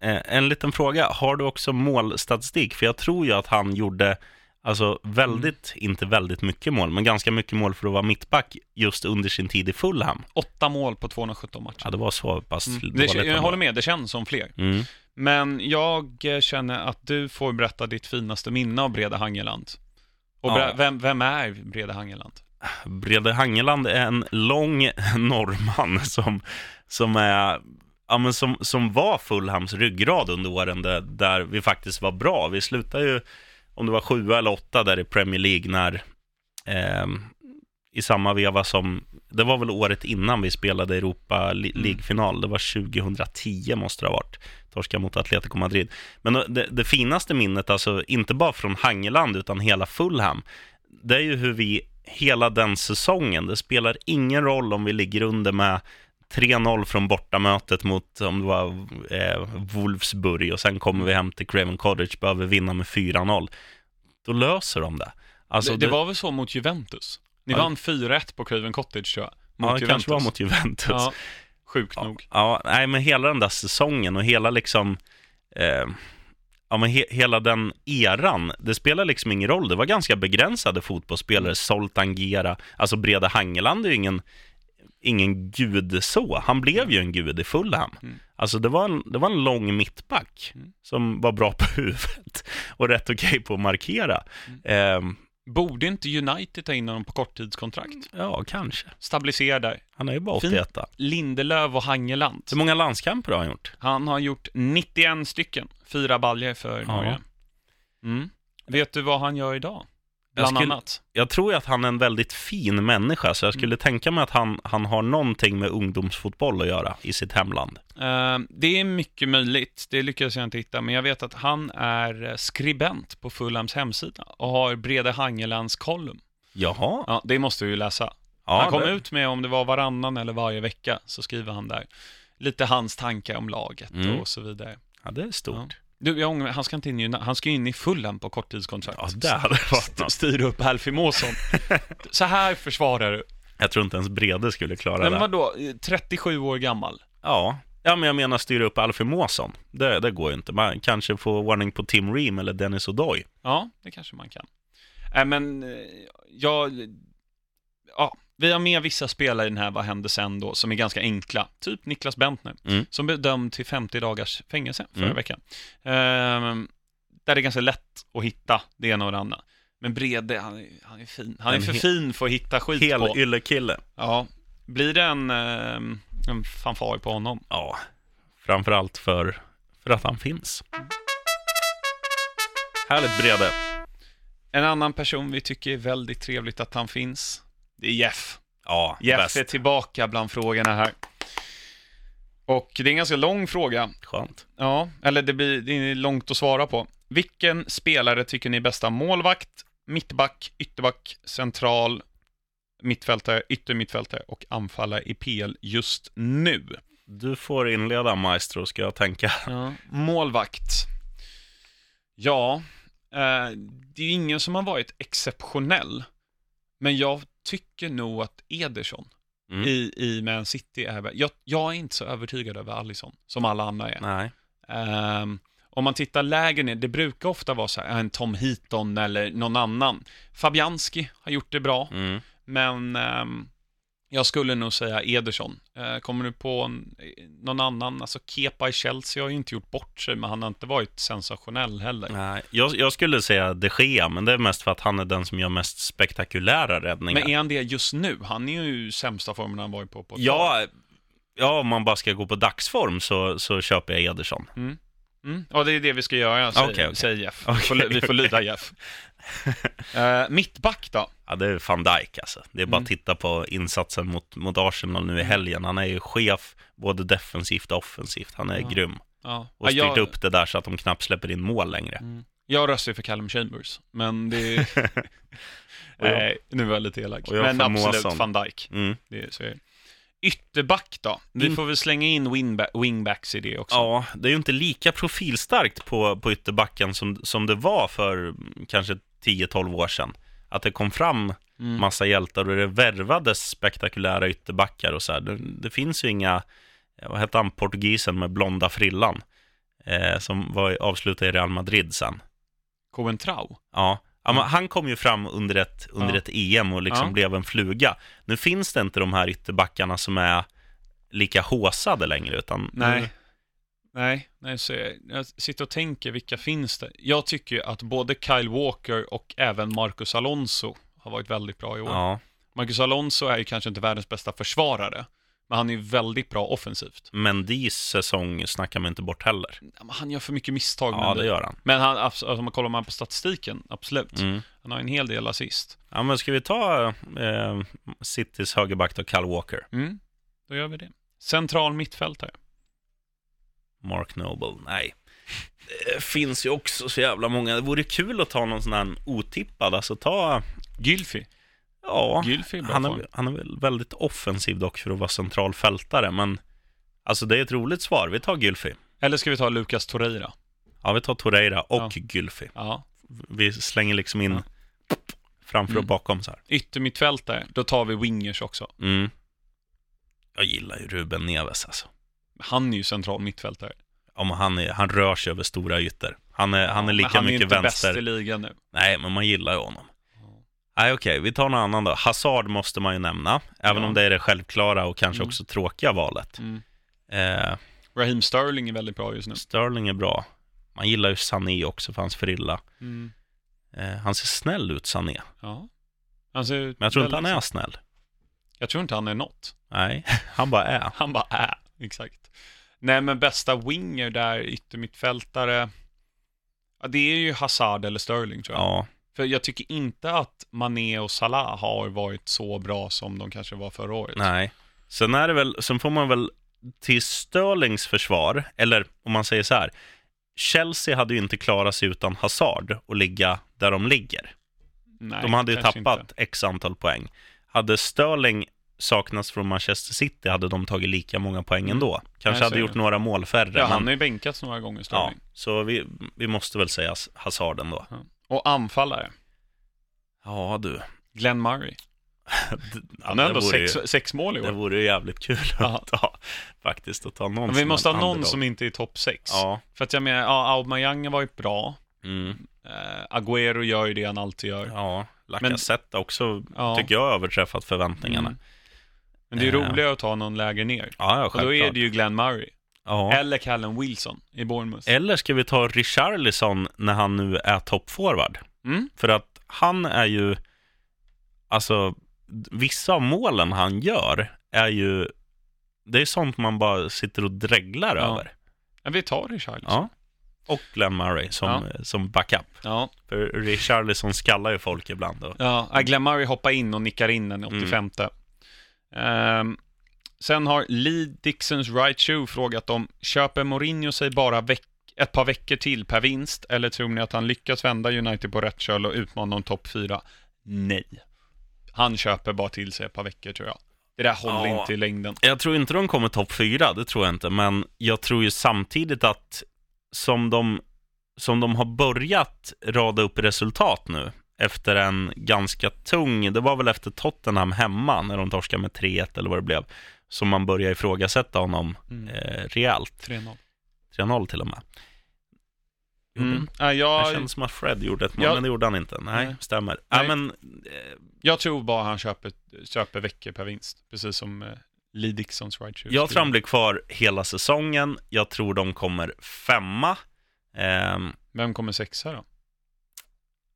Eh, en liten fråga. Har du också målstatistik? För jag tror ju att han gjorde, alltså väldigt, inte väldigt mycket mål, men ganska mycket mål för att vara mittback just under sin tid i Fulham. Åtta mål på 217 matcher. Ja, det var så pass Mm. dåligt. Det, jag håller med, det känns som fler. Mm. Men jag eh, känner att du får berätta ditt finaste minne av Brede Hangeland. Och Ja. vem, vem är Brede Hangeland? Brede Hangeland är en lång *laughs* norrman som, som är Ja, men som, som var Fulhams ryggrad under åren där, där vi faktiskt var bra. Vi slutade ju, om det var sjua eller åtta där i Premier League när ehm, i samma veva som, det var väl året innan vi spelade Europa Mm. League-final, det var 2010 måste det ha varit, torska mot Atletico Madrid. Men det, det finaste minnet, alltså inte bara från Hangeland utan hela Fulham, det är ju hur vi hela den säsongen, det spelar ingen roll om vi ligger under med 3-0 från bortamötet mot, om det var eh, Wolfsburg och sen kommer vi hem till Craven Cottage, behöver vinna med 4-0. Då löser de det. Alltså, det, det, var väl så mot Juventus? Ni Ja. vann 4-1 på Craven Cottage tror jag. Mot ja, det Juventus. kanske var mot Juventus. Ja, sjukt nog. Ja, nej, men hela den där säsongen och hela liksom, eh, ja men he, hela den eran, det spelar liksom ingen roll. Det var ganska begränsade fotbollsspelare, Zoltan Gera, alltså Brede Hangeland är ju ingen, ingen gud så. Han blev ju en gud i Fulham. Mm. Alltså det var, en, det var en lång mittback Mm. som var bra på *laughs* huvudet och rätt okej på att markera. Mm. Eh, Borde inte United ta in honom på korttidskontrakt? ja, kanske. Stabilisera där. Han är ju bara Fint. 81. Lindelöf och Hangeland. Hur många landskamper har han gjort? Han har gjort 91 stycken. Fyra baljer för Ja. Norge. Mm. Vet du vad han gör idag? Bland skulle- annat. jag tror att han är en väldigt fin människa, så jag skulle tänka mig att han, han har någonting med ungdomsfotboll att göra i sitt hemland. Eh, det är mycket möjligt, det lyckades jag inte hitta, men jag vet att han är eh, skribent på Fulhams hemsida och har Brede Hangelands kolumn. Jaha. Ja, det måste vi ju läsa. Ja, han kom det, ut med, om det var varannan eller varje vecka, så skriver han där lite hans tankar om laget Mm. och så vidare. ja, det är stort. Du, jag ångrar mig, han ska inte in i, han ska in i Fulham på korttidskontrakt. Ja, det hade varit St- något. Styra upp Alfie Måsson. *laughs* så här försvarar du. Jag tror inte ens Brede skulle klara Men det. vadå, 37 år gammal? Ja. ja, men jag menar styra upp Alfie Måsson. Det, det går ju inte. Man kanske får ordning på Tim Ream eller Dennis O'Doy. Ja, det kanske man kan. Nej, men eh, jag... Ja, vi har med vissa spelare i den här Vad hände sen då, som är ganska enkla. Typ Niklas Bentner, Mm. som blev dömd till 50 dagars fängelse förra Mm. veckan. Ehm, där det är ganska lätt att hitta det ena och det andra. Men Brede, han är, han är fin. Han är En för fin för att hitta skit Hel på. yllekille. Ja, blir det en, ehm, en fanfar på honom? Ja, framförallt för, för att han finns. Härligt Brede. En annan person vi tycker är väldigt trevligt att han finns, det är Jeff. Ja, Jeff bäst. är tillbaka bland frågorna här. Och det är en ganska lång fråga. Skönt. Ja, eller det blir det är långt att svara på. Vilken spelare tycker ni är bästa målvakt, mittback, ytterback, central, mittfältare, yttermittfältare och anfallare i PL just nu? Du får inleda Maestro, ska jag tänka. Ja. Målvakt. Ja, eh, det är ingen som har varit exceptionell. Men jag tycker nog att Ederson Mm. i, i Man City är... Jag, jag är inte så övertygad över Alisson, som alla andra är. Nej. Ehm, om man tittar lägre ner, det brukar ofta vara så här, en Tom Heaton eller någon annan. Fabianski har gjort det bra, Mm. men ehm, jag skulle nog säga Ederson. Eh, kommer du på en, någon annan? Alltså Kepa i Chelsea har ju inte gjort bort sig, men han har inte varit sensationell heller. Nej, jag, jag skulle säga de Gea, men det är mest för att han är den som gör mest spektakulära räddningar. Men är han det just nu? Han är ju i sämsta formen han varit på på ja, ja, om man bara ska gå på dagsform så, så köper jag Ederson. Mm. Ja, det är det vi ska göra, säger, Okej, okej. säger Jeff. Okej, vi, får, vi får lyda Jeff. *laughs* Eh, mittback då? Ja, det är van Dijk alltså. Det är bara Mm. att titta på insatsen mot, mot Arsenal nu i helgen. Han är ju chef både defensivt och offensivt. Han är Ja. grym. Ja. Och styrt jag, upp det där så att de knappt släpper in mål längre. Mm. Jag röstar ju för Callum Chambers, men det är... *laughs* Nej, nu var jag lite elak. Men absolut Måsson. van Dijk. Mm. Det är, så är det. Ytterback då? Vi In- får väl slänga in wingba- wingbacks i det också. Ja, det är ju inte lika profilstarkt på, på ytterbacken som, som det var för mm, kanske 10-12 år sedan. Att det kom fram Mm. massa hjältar och det värvades spektakulära ytterbackar och så. Det, det finns ju inga, vad hette han, portugisen med blonda frillan, eh, som var avslutad i Real Madrid sen. Coentrao? Ja, ja men han kom ju fram under ett, under Ja. ett EM och liksom Ja. blev en fluga. Nu finns det inte de här ytterbackarna som är lika håsade längre, utan Nej. nu- Nej, nej så det. jag sitter och tänker, vilka finns det? Jag tycker ju att både Kyle Walker och även Marcus Alonso har varit väldigt bra i år. ja, Marcus Alonso är ju kanske inte världens bästa försvarare, men han är väldigt bra offensivt. Mendis säsong snackar man inte bort heller. Men Han gör för mycket misstag. Ja, men det gör han. Men han, alltså, om man kollar man på statistiken, absolut. Mm. Han har en hel del assist. Ja, men ska vi ta eh, Citys högerback då, Kyle Walker? Mm, då gör vi det. Central mittfältare. Mark Noble? Nej. Det finns ju också så jävla många. Det vore kul att ta någon sån här otippad, alltså ta Gylfi. Ja, är han är, han är väl väldigt offensiv dock för att vara centralfältare, men alltså det är ett roligt svar. Vi tar Gylfi. Eller ska vi ta Lucas Torreira? Ja, vi tar Torreira och Ja. Gylfi. Ja. Vi slänger liksom in Ja. framför och Mm. bakom så här. Yttermittfältare, då tar vi wingers också. Mm. Jag gillar ju Ruben Neves alltså. Han är ju central mittfältare. Om han, är, han rör sig över stora ytor. Han är, han är men lika han är mycket inte vänster. bäst i ligan nu. Nej, men man gillar ju honom. Nej, okej, vi tar någon annan då. Hazard måste man ju nämna, även Ja. om det är det självklara och kanske Mm. också tråkiga valet. Mm. Eh, Raheem Sterling är väldigt bra just nu. Sterling är bra. Man gillar ju Sané också för hans frilla. Mm. Eh, han ser snäll ut, Sané. Ja. Men jag tror inte han är snäll. Jag tror inte han är något. Nej, *laughs* han bara är. Han bara är, exakt. Nej, men bästa winger där, yttermittfältare. Ja, det är ju Hazard eller Sterling tror jag. Ja, För jag tycker inte att Mané och Salah har varit så bra som de kanske var förra året. nej. Sen är det väl, sen får man väl till Sterlings försvar, eller om man säger så här. Chelsea hade ju inte klarat sig utan Hazard och ligga där de ligger. Nej, De hade ju tappat inte. x antal poäng. Hade Sterling saknats från Manchester City hade de tagit lika många poäng Mm. ändå. Kanske hade gjort det. några mål färre. Ja, han men, har ju bänkats några gånger, ja, Sterling. så vi, vi måste väl säga Hazard ändå. Och anfallare, Ja, du. Glenn Murray. *laughs* Han har ändå det vore sex, ju, sex mål i Det år. vore ju jävligt kul att ta, faktiskt, att ta någon Men vi måste ha någon underdog. som inte är topp sex. Ja. För att jag menar, ja, Aubameyang har varit bra. Mm. Eh, Agüero gör ju det han alltid gör. Ja, Lacazette också, Ja. tycker jag, överträffat förväntningarna. Mm. Men det är Eh. roligare att ta någon lägre ner. Ja, ja, Och självklart. då är det ju Glenn Murray. Ja. Eller Callum Wilson i Bournemouth. Eller ska vi ta Richarlison när han nu är toppforward? Mm? För att han är ju, alltså, vissa av målen han gör är ju, det är sånt man bara sitter och dreglar Ja. över. Ja, vi tar Richarlison. Ja. Och Glenn Murray som, som backup. Ja. För Richarlison skallar ju folk ibland. Då. Ja, ja, Glenn Murray hoppar in och nickar in den i 85. Ehm, sen har Lee Dixons Right Shoe frågat om köper Mourinho sig bara veck- ett par veckor till per vinst eller tror ni att han lyckas vända United på rätt köl och utmana om topp 4? Nej. Han köper bara till sig ett par veckor tror jag. Det där håller Ja. inte i längden. Jag tror inte de kommer topp fyra, det tror jag inte. Men jag tror ju samtidigt att som de, som de har börjat rada upp resultat nu efter en ganska tung, det var väl efter Tottenham hemma när de torskade med 3-1 eller vad det blev, som man började ifrågasätta honom Mm. eh, rejält. 3-0. 3-0 till och med. Mm. Ja, Det jag, känns som att Fred gjorde ett mål, Ja. men det gjorde han inte. Nej, Nej. stämmer. Nej. Ja, men, eh, jag tror bara han köper, köper veckor per vinst. Precis som eh, Lee Dixons Right Shoe. Jag tror han blir kvar hela säsongen. Jag tror de kommer femma. Ehm, Vem kommer sexa då?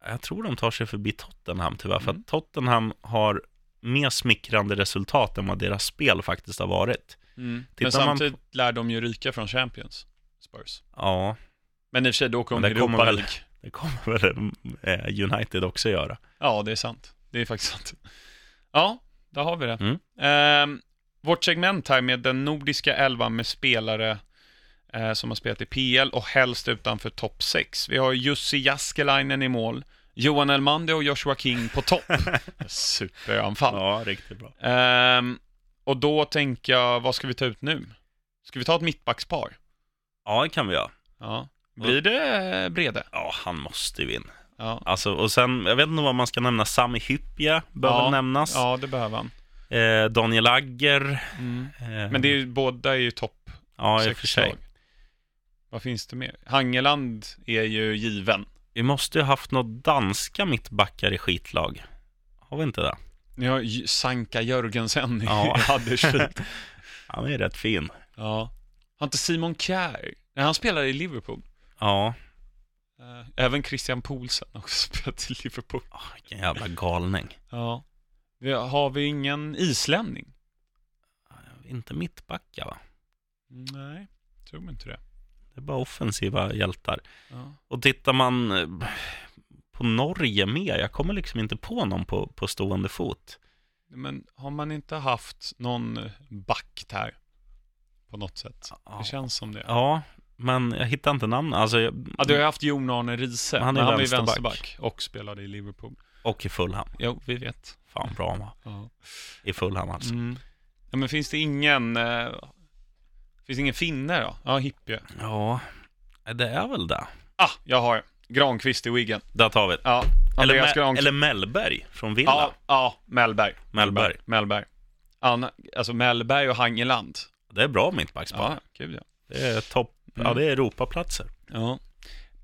jag tror de tar sig förbi Tottenham tyvärr, för Mm. att Tottenham har mer smickrande resultat än vad deras spel faktiskt har varit. Men Tittar man samtidigt lär de ju ryka från Champions, Spurs. Ja, Men i och för sig, då kommer Europa väl- League. *laughs* det kommer väl eh, United också göra. Ja, det är sant. Det är faktiskt sant. Ja, där har vi det. Mm. Ehm, vårt segment här med den nordiska elvan med spelare eh, som har spelat i PL och helst utanför topp 6. Vi har Jussi Jaskelainen i mål, Johan Elmander och Joshua King på topp. *laughs* Superanfall. Ja, riktigt bra. Ehm, och då tänker jag, vad ska vi ta ut nu? Ska vi ta ett mittbackspar? Ja, det kan vi göra. Ja. Blir det Brede? Ja, han måste ju vinna. Ja. Alltså, och sen, jag vet inte vad man ska nämna, Sami Hyppie behöver Ja, nämnas. Ja, det behöver han. Eh, Daniel Agger. Mm. Eh, Men det är ju, båda är ju topp Ja, i och för sig. Vad finns det mer? Hangeland är ju given. Vi måste ju haft några danska mittbackar i skitlag. Har vi inte det? Ni har J- Sanka Jörgensen i Ja. *laughs* Huddersfield. *laughs* Han är rätt fin. ja. Har inte Simon Kjær? Nej, han spelar i Liverpool. Ja, Eh, Även Christian Poulsen har också *laughs* spelat i Liverpool. oh, vilken jävla galning. Ja. Har vi ingen islänning? Inte mittbackar va? Nej, tror inte det. Det är bara offensiva hjältar. Ja. Och tittar man eh, på Norge med, jag kommer liksom inte på någon på, på stående fot. Men har man inte haft någon eh, back där? På något sätt. Ja. Det känns som det. Ja, men jag hittar inte namn. Alltså, jag, Ja, du har ju haft Jon Arne Riise, Han är han vänsterback. vänsterback och spelade i Liverpool. Och i Fulham. Jo, vi vet. Fan bra var. Ja. I Fulham alltså. Mm. ja men finns det ingen... Finns ingen finne då? Ja, Hippie. Ja, det är väl det. Ah, jag har Granqvist i Wiggen. Där tar vi det. Ja, Eller, Me- eller Mellberg från Villa. Ja, ja, Mellberg. Mellberg. Mellberg. Anna, alltså Mellberg och Hangeland. Det är bra mittbackspar. Ja, kul ja. Det är topp. Ja, Mm. det är Europaplatser. ja.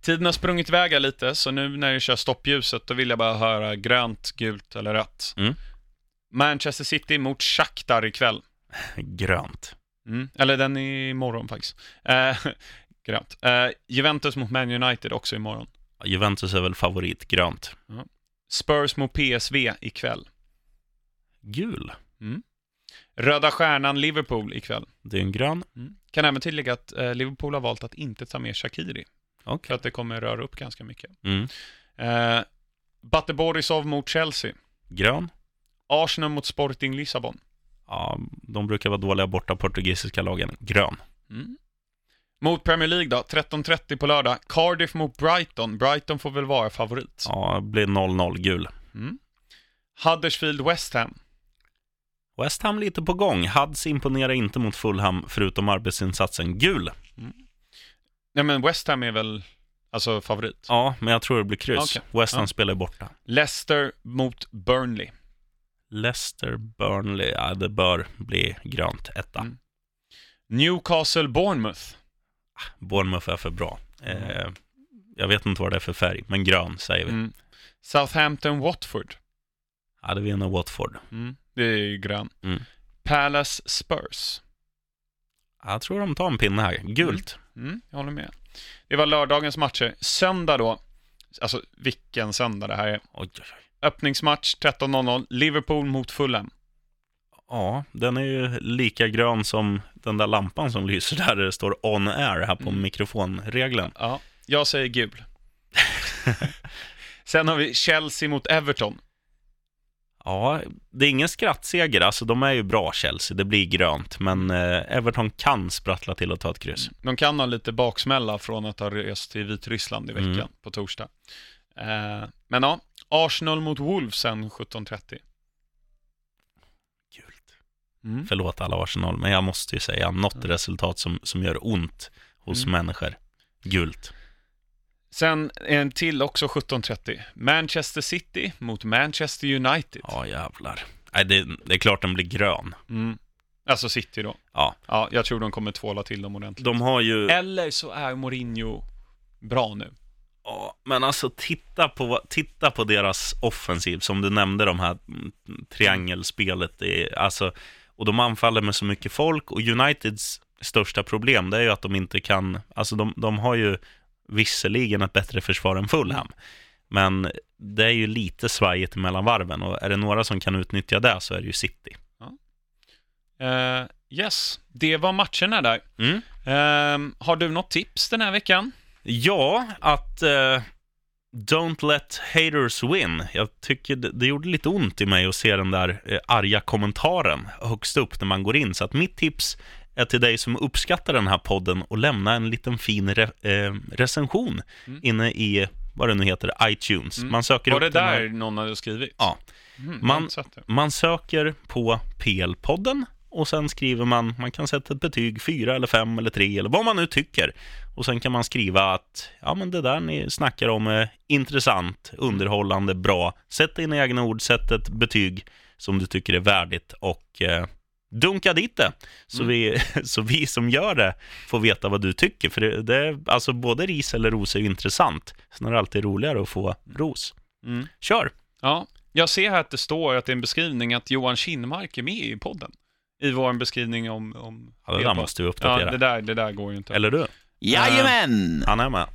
Tiden har sprungit iväg lite, så nu när jag kör stoppljuset, då vill jag bara höra grönt, gult eller rött. Mm. Manchester City mot Shakhtar ikväll. *laughs* Grönt. Mm. Eller den är imorgon faktiskt. Eh, *laughs* grönt. Eh, Juventus mot Man United också imorgon. Juventus är väl favorit. Grönt. Spurs mot PSV ikväll. Gul. Röda Stjärnan Liverpool ikväll. Det är en grön. Kan även tillägga att eh, Liverpool har valt att inte ta med Shakiri. Okej. För att det kommer röra upp ganska mycket. Mm. Eh, Bate Borisov mot Chelsea. Grön. Arsenal mot Sporting Lissabon. Ja, de brukar vara dåliga borta portugisiska lagen. Grön. Mm. Mot Premier League då, 13.30 på lördag. Cardiff mot Brighton. Brighton får väl vara favorit. Ja, det blir 0-0 gul. Mm. Huddersfield West Ham. West Ham lite på gång. Hads imponerar inte mot Fulham förutom arbetsinsatsen. Gul. Nej men West Ham är väl alltså favorit. Ja, men jag tror det blir kryss. Okej. West Ham Ja. spelar borta. Leicester mot Burnley. Leicester, Burnley, ja det bör bli grönt. Etta. Mm. Newcastle Bournemouth. Bournemouth är för bra. Eh, jag vet inte vad det är för färg, men grön säger vi. Mm. Southampton Watford. Ja, det vinner Watford. Mm. Det är ju grön. Mm. Palace Spurs. Jag tror de tar en pinne här. Gult. Mm, jag håller med. Det var lördagens matcher. Söndag då, alltså vilken söndag det här är. Oj, oj, oj. Öppningsmatch 13.00, Liverpool mot Fulham. Ja, den är ju lika grön som den där lampan som lyser där det står on air här på Mm. mikrofonregeln. Ja, jag säger gul. *laughs* Sen har vi Chelsea mot Everton. Ja, det är ingen skrattseger. Alltså, de är ju bra Chelsea. Det blir grönt. Men eh, Everton kan sprattla till och ta ett kryss. De kan ha lite baksmälla från att ha rest till Vitryssland i veckan Mm. på torsdag. Eh, men ja, Arsenal mot Wolves sen 17.30. Gult. Mm. Förlåt alla Arsenal, men jag måste ju säga något resultat som, som gör ont hos Mm. människor. Gult. Sen en till också 17.30. Manchester City mot Manchester United. Ja, jävlar. Nej, det, det är klart den blir grön. Mm. Alltså City då. Ja. Ja, jag tror de kommer tvåla till dem ordentligt. De har ju... Eller så är Mourinho bra nu. Ja, men alltså titta på, titta på deras offensiv, som du nämnde, de här mm, triangelspelet. Är, alltså, och de anfaller med så mycket folk och Uniteds största problem, det är ju att de inte kan, alltså de, de har ju visserligen ett bättre försvar än Fulham, men det är ju lite svajigt mellan varven och är det några som kan utnyttja det så är det ju City. Eh, yes, det var matcherna där. Mm. Ehm, har du något tips den här veckan? Ja, att eh, Don't let haters win. Jag tycker det, det gjorde lite ont i mig att se den där eh, arga kommentaren högst upp när man går in. Så att mitt tips är till dig som uppskattar den här podden och lämna en liten fin re, eh, recension Mm. inne i, vad det nu heter, iTunes. Mm. Man söker Var det den här- där någon hade skrivit? Ja. Mm, Man-. Man söker på PL-podden och sen skriver man, man kan sätta ett betyg, fyra eller fem eller tre eller vad man nu tycker. Och sen kan man skriva att, ja men det där ni snackar om är intressant, underhållande, bra. Sätt dina egna ord, sätt ett betyg som du tycker är värdigt och eh, dunka dit det. Så, Mm. vi, *laughs* så vi som gör det får veta vad du tycker. För det, det alltså både ris eller ros är ju intressant. Sen är det alltid roligare att få ros. Mm. Kör! Ja, jag ser här att det står att det är en beskrivning att Johan Kinnmark är med i podden. I vår beskrivning om... om Ja, det där måste vi Ja, uppdatera. det där, det där går ju inte. Eller du? Jajamän! Han är med.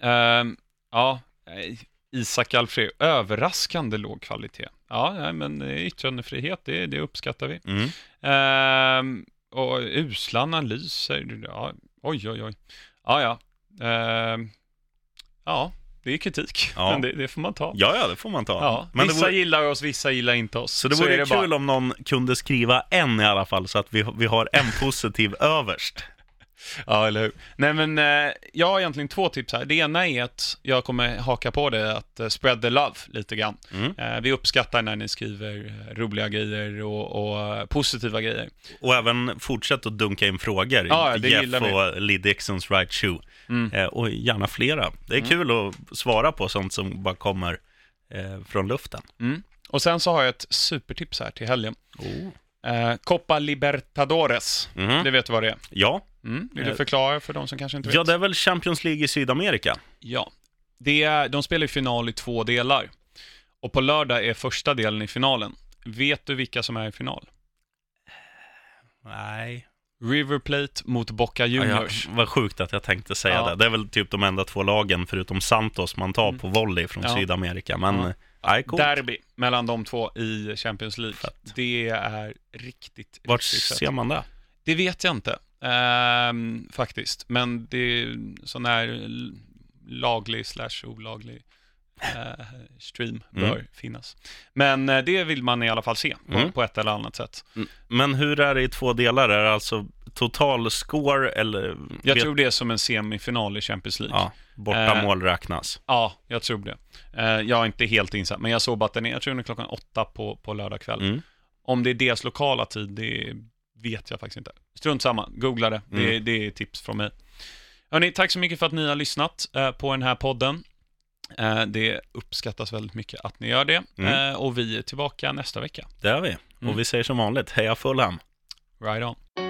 Ehm, ja, eh, Isak Alfred, överraskande låg kvalitet. Ja, nej, men yttrandefrihet, det, det uppskattar vi. Mm. Ehm, och usla analyser, ja, oj, oj, oj. Ja, ja. Ehm, ja, det är kritik, Ja. men det, det får man ta. Ja, ja, det får man ta. Ja, Men vissa vore, gillar oss, vissa gillar inte oss. så det vore är det kul bara. om någon kunde skriva en i alla fall, så att vi, vi har en positiv *laughs* överst. Ja, eller hur? Nej, men eh, jag har egentligen två tips här. Det ena är att jag kommer haka på det, att eh, spread the love lite grann. Mm. Eh, vi uppskattar när ni skriver roliga grejer och, och positiva grejer. Och även fortsätt att dunka in frågor. Ja, det Jeff och Lee Dixons Right Shoe. Mm. Och gärna flera. Det är kul att svara på sånt som bara kommer från luften. Mm. Och sen så har jag ett supertips här till helgen. Oh. Eh, Copa Libertadores, Mhm. det vet du vad det är? Ja. Mm. Vill du Eh, förklara för de som kanske inte vet? ja, det är väl Champions League i Sydamerika? Ja. Det är, de spelar i final i två delar. Och på lördag är första delen i finalen. Vet du vilka som är i final? Nej. River Plate mot Boca Ja, ja, Juniors. vad sjukt att jag tänkte säga Ja. det. Det är väl typ de enda två lagen, förutom Santos, man tar Mm. på volley från Ja. Sydamerika. Men, Ja. Coolt. Derby mellan de två i Champions League. Fett. Det är riktigt, Vart riktigt ser man det? Det vet jag inte, ehm, faktiskt. Men det är sån här laglig slash olaglig eh, stream Mm. bör finnas. Men eh, det vill man i alla fall se på, Mm. på ett eller annat sätt. Men hur är det i två delar? Är det alltså total score eller? Jag tror det är som en semifinal i Champions League. Ja, borta Eh, mål räknas. Ja, jag tror det. Eh, jag är inte helt insatt, men jag såg att den är, jag tror den är klockan åtta på, på lördag kväll. Mm. Om det är deras lokala tid, det vet jag faktiskt inte. Strunt samma, googla det. Det, Mm. det är tips från mig. Hörrni, tack så mycket för att ni har lyssnat på den här podden. Eh, det uppskattas väldigt mycket att ni gör det. Mm. Eh, och vi är tillbaka nästa vecka. Det är vi. Mm. Och vi säger som vanligt, heja Fulham! Right on.